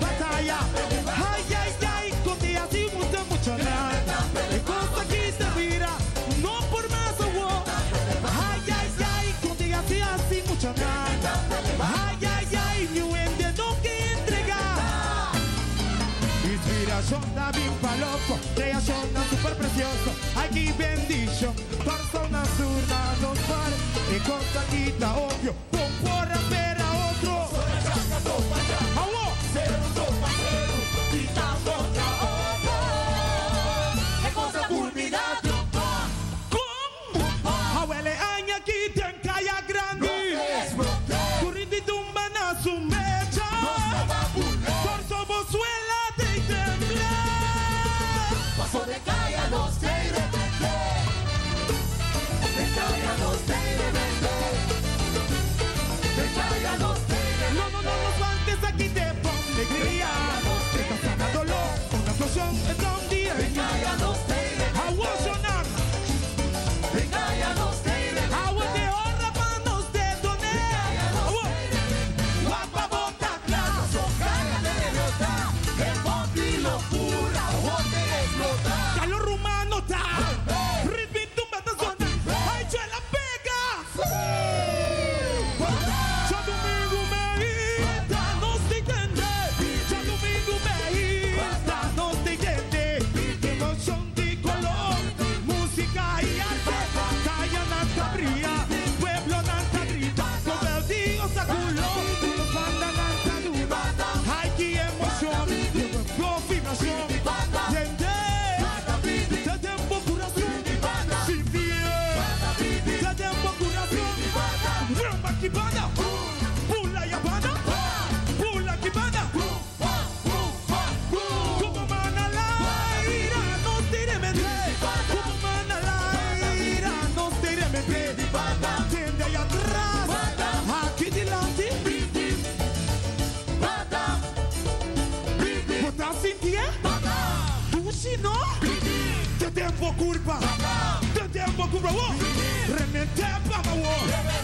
X: Ay, ay,
Y: ay, mi duende no que entregar. Inspiración David Palopo, creación super precioso. Aquí bendición, persona zurda, dos par, y con tempo curva, de
I: tempo curva, oh, para o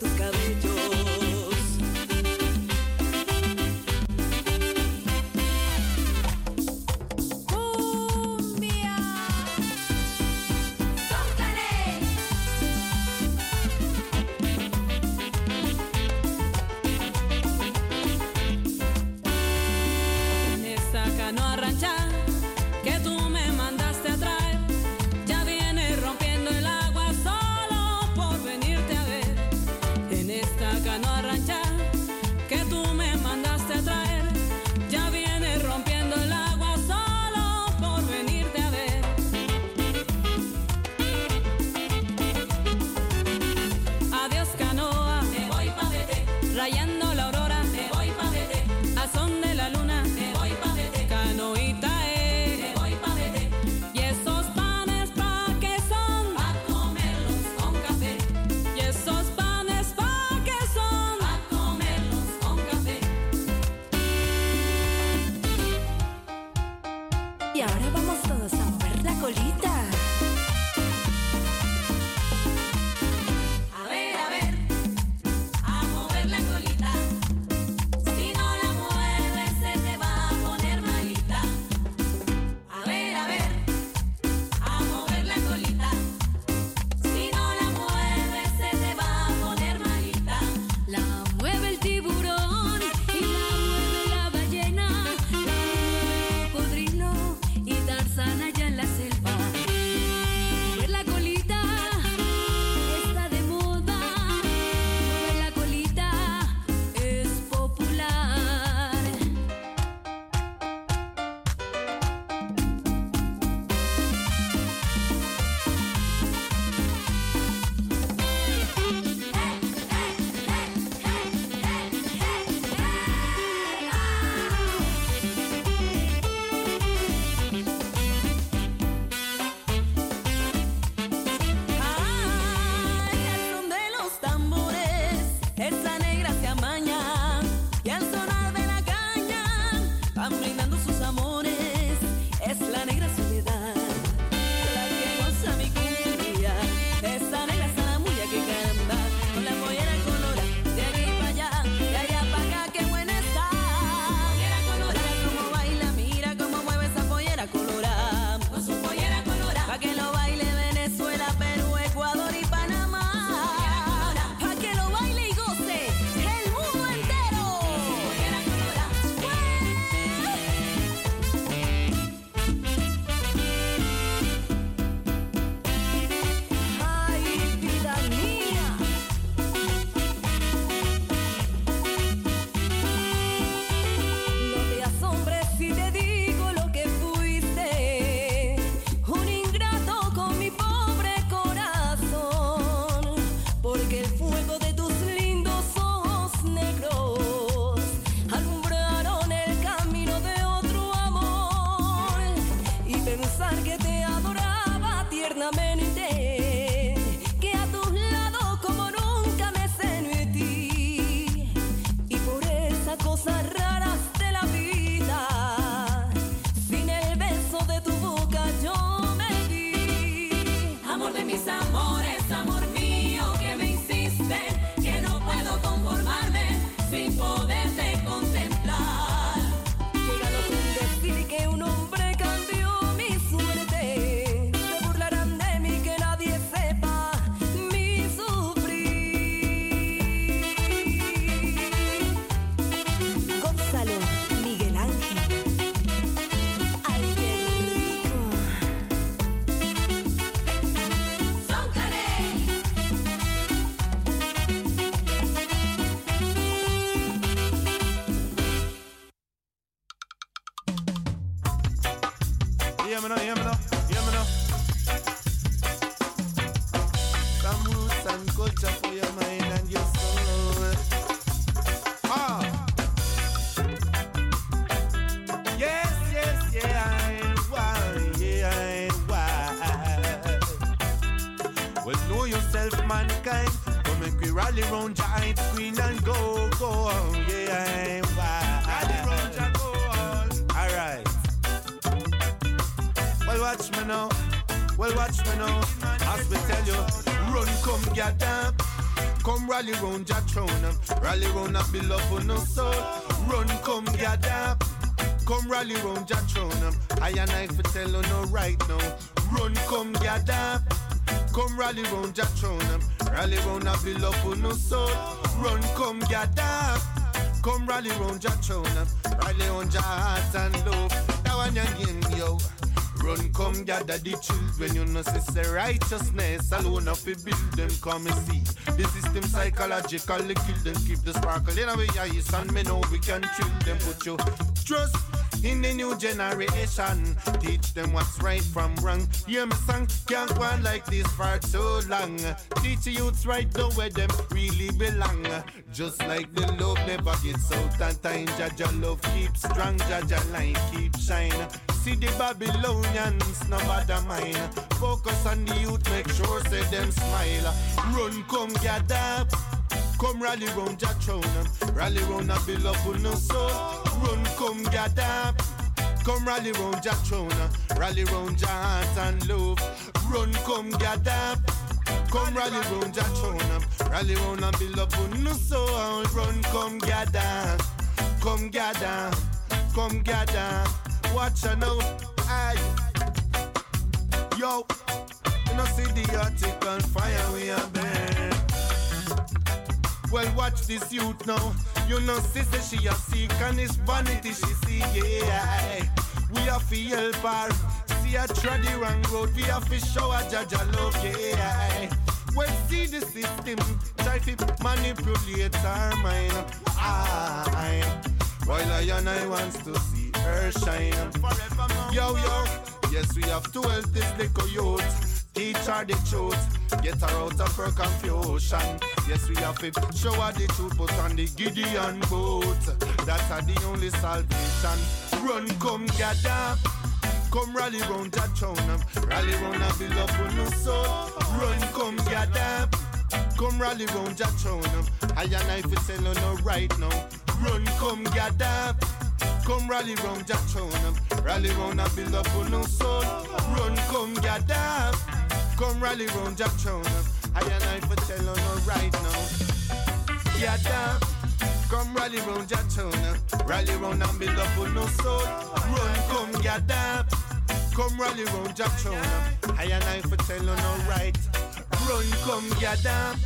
I: tu cabello. Round your throne. Um, rally round a beloved no soul. Run, come gather. Come rally round your throne. Um, rally round your heart and love. That one you game, yo. Run, come gather the children. You know, say righteousness alone of it build them. Come and see the system psychologically kill them. Keep the sparkle in our eyes, and me know we can chill them. Put your trust in the new generation. Teach them what's right from wrong. Hear me song, can't go on like this for too long. Teach youths right the way them really belong. Just like the love never gets out and time. Jaja love keeps strong, Jaja light keep shine. See the Babylonians, no bother mine. Focus on the youth, make sure say them smile. Run, come gather. Come rally round your throne. Rally round a beloved no soul. Run, come gather. Come rally round your throne. Rally round your heart and love. Run, come gather. Come rally round your throne. Rally round a beloved no soul. Run, come gather. Come gather. Come gather. Watch her now. Aye. Yo. You know see the Arctic on fire we are burn. Well, watch this youth now. You know, sister, she a sick and it's vanity she see, yeah. We have to help her. See her tread the wrong road. We have to show her Jaja love, yeah. Well, see the system. Try to manipulate her mind. Aye. While I and I wants to see her shine. Yo, yo. Yes, we have to help this little youth. Teach her the truth, get her out of her confusion. Yes, we have to show her the truth, put on the Gideon boat. That's her the only salvation. Run, come gather. Come rally round your throne, rally round a beloved no soul. Run, come gather. Come rally round your throne. I and I for tell you no right now. Run, come gather. Come rally round your throne. Rally round and build a beloved no soul. Run, come gather. Come rally round your throne. I and I for tell you no right now. Gather. Come rally round your throne. Rally round and build up beloved no soul. Run, come gather. Come rally round your throne. I and I for tell you no right. Run, come gather.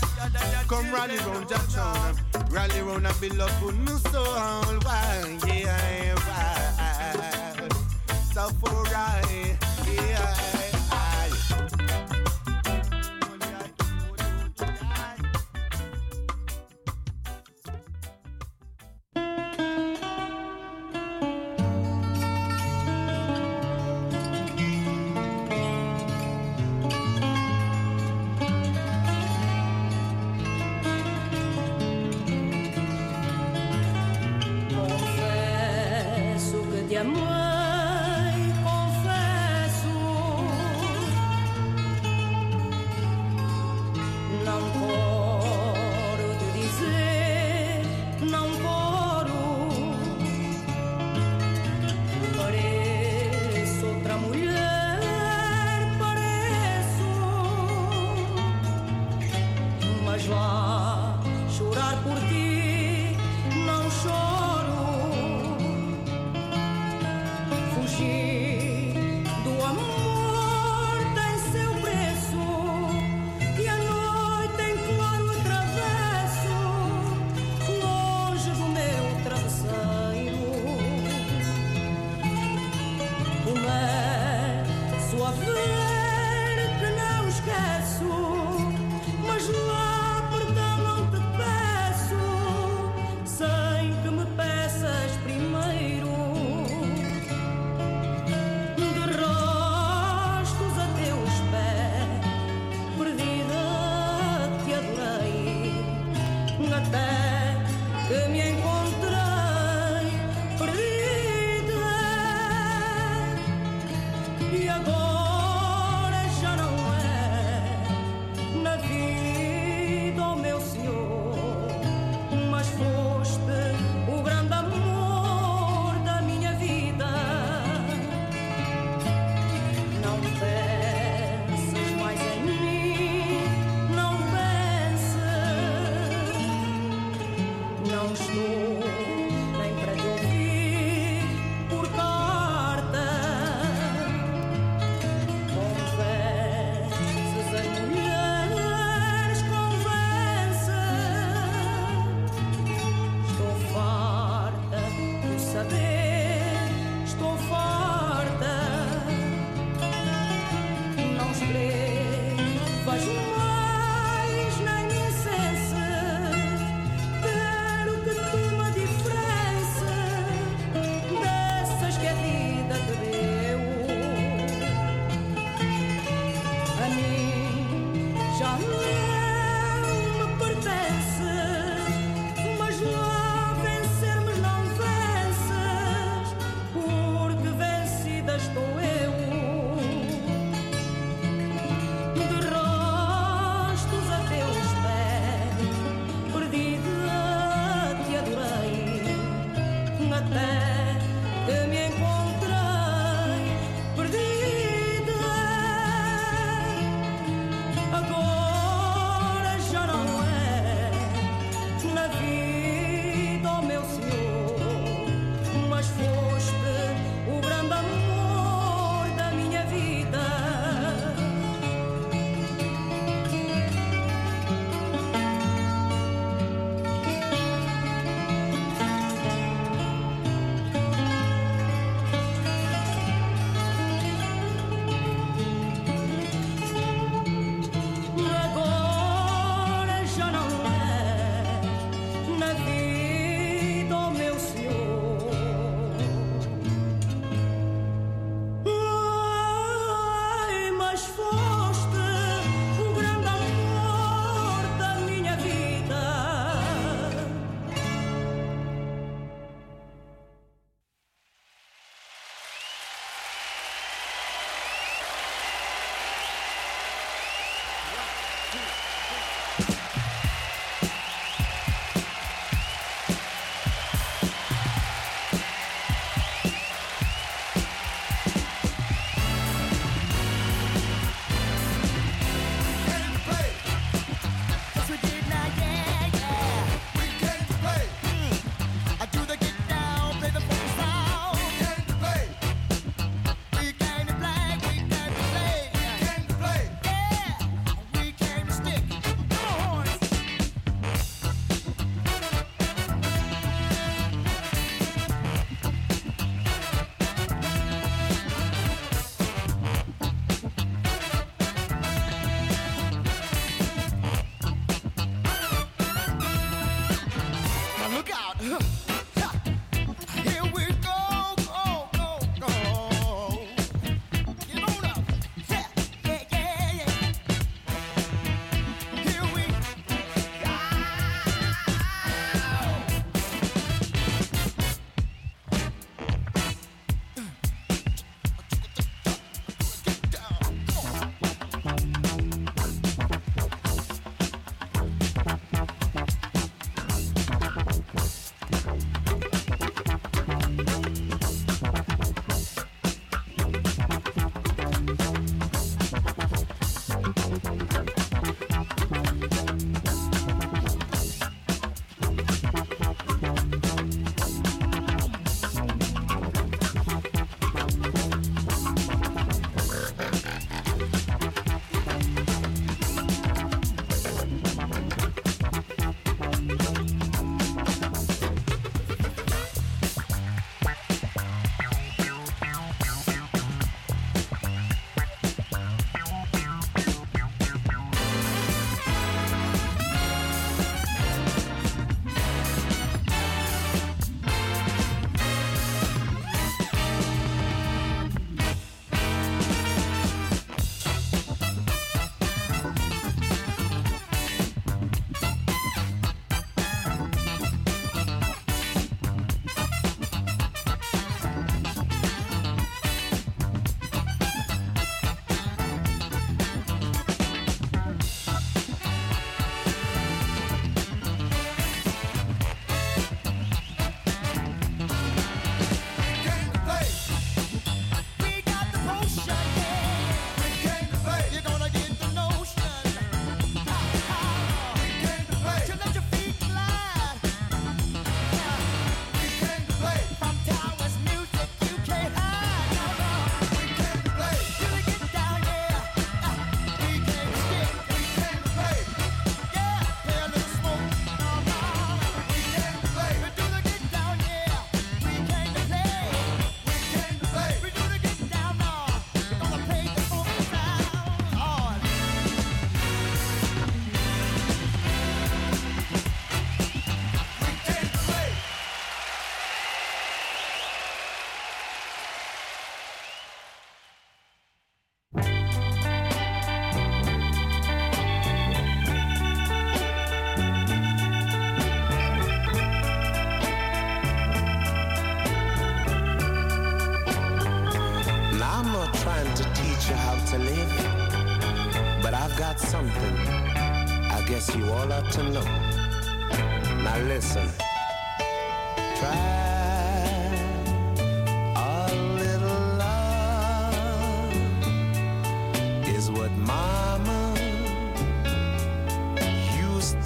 I: Come rally round your throne. Rally round and beloved no soul. Why, yeah, why? So for right,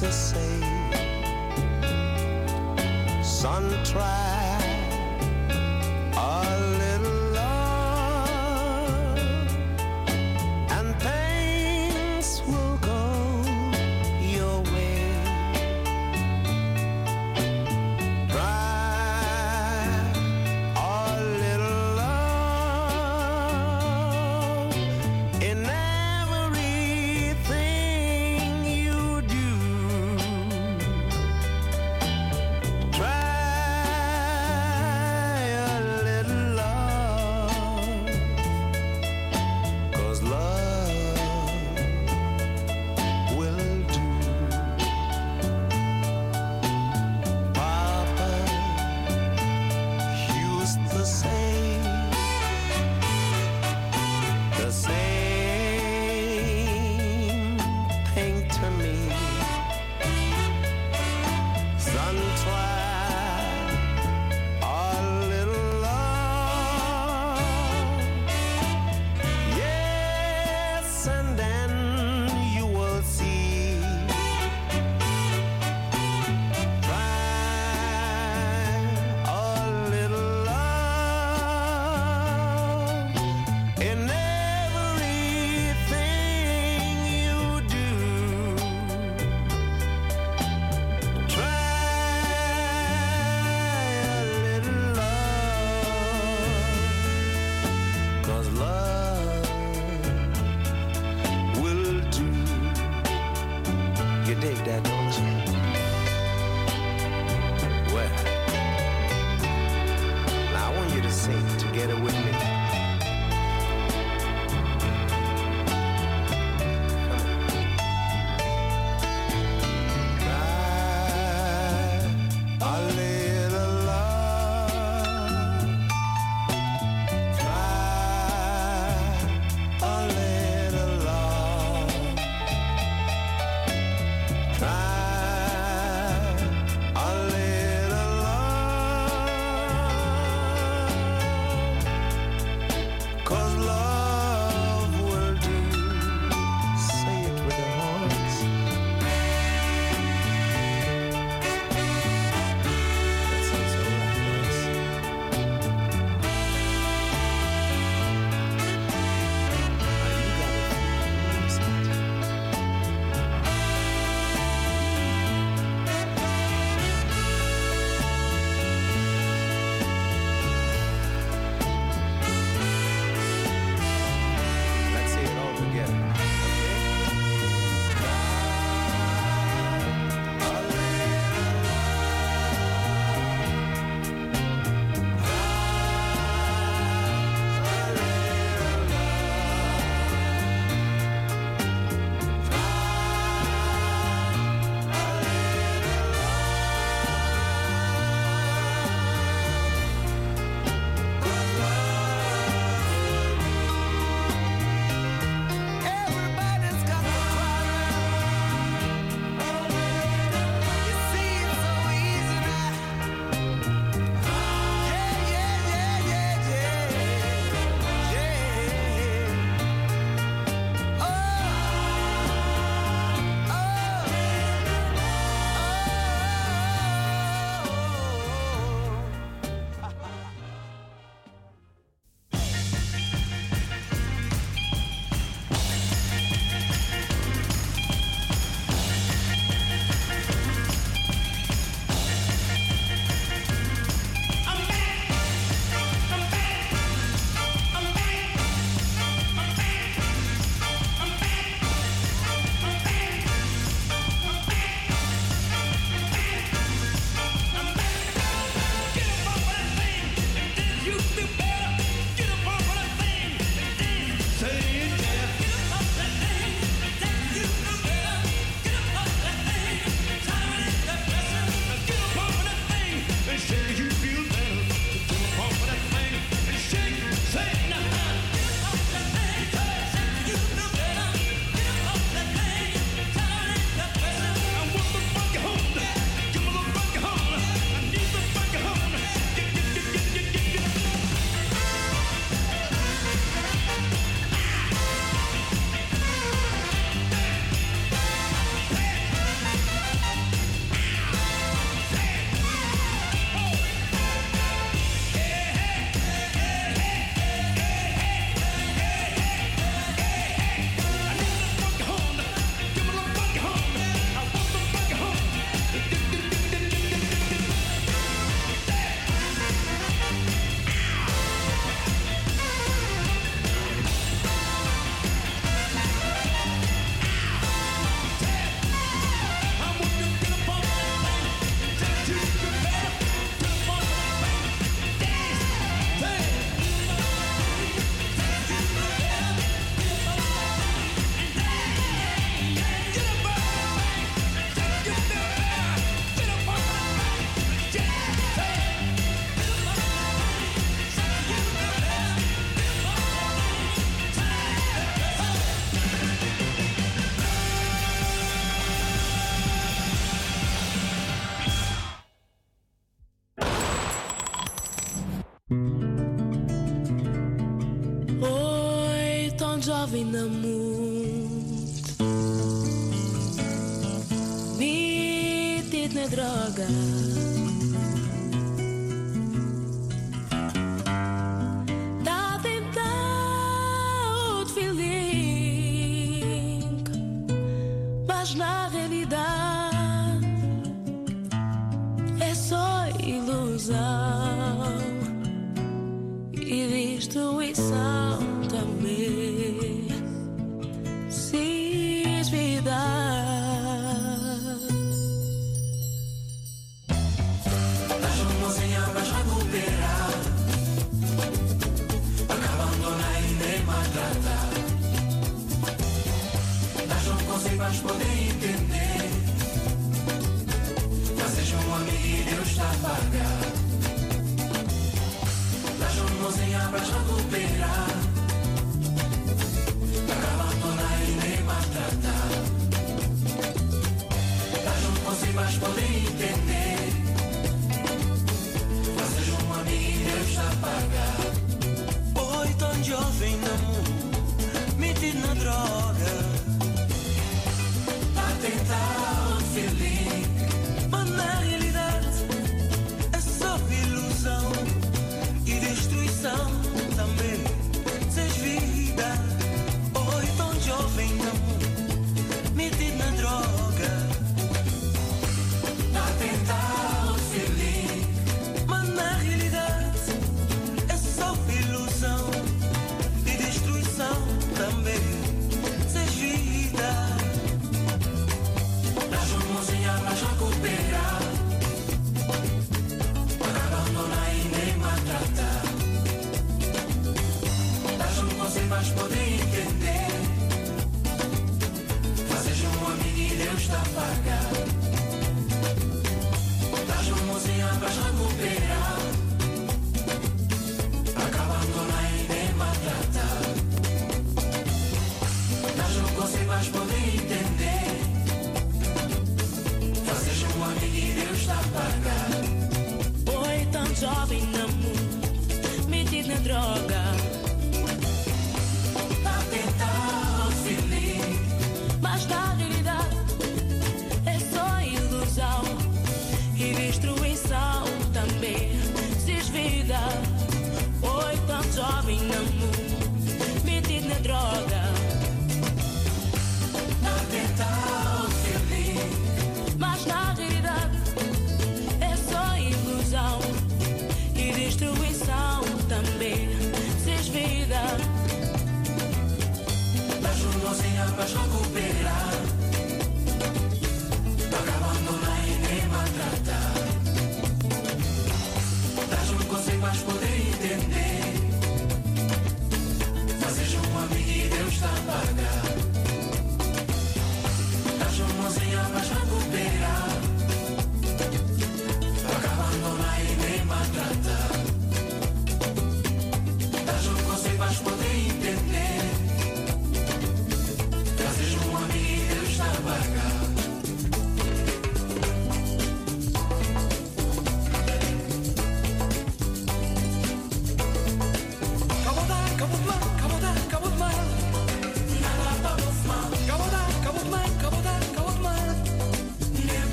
S: to say.
Z: Sun tried.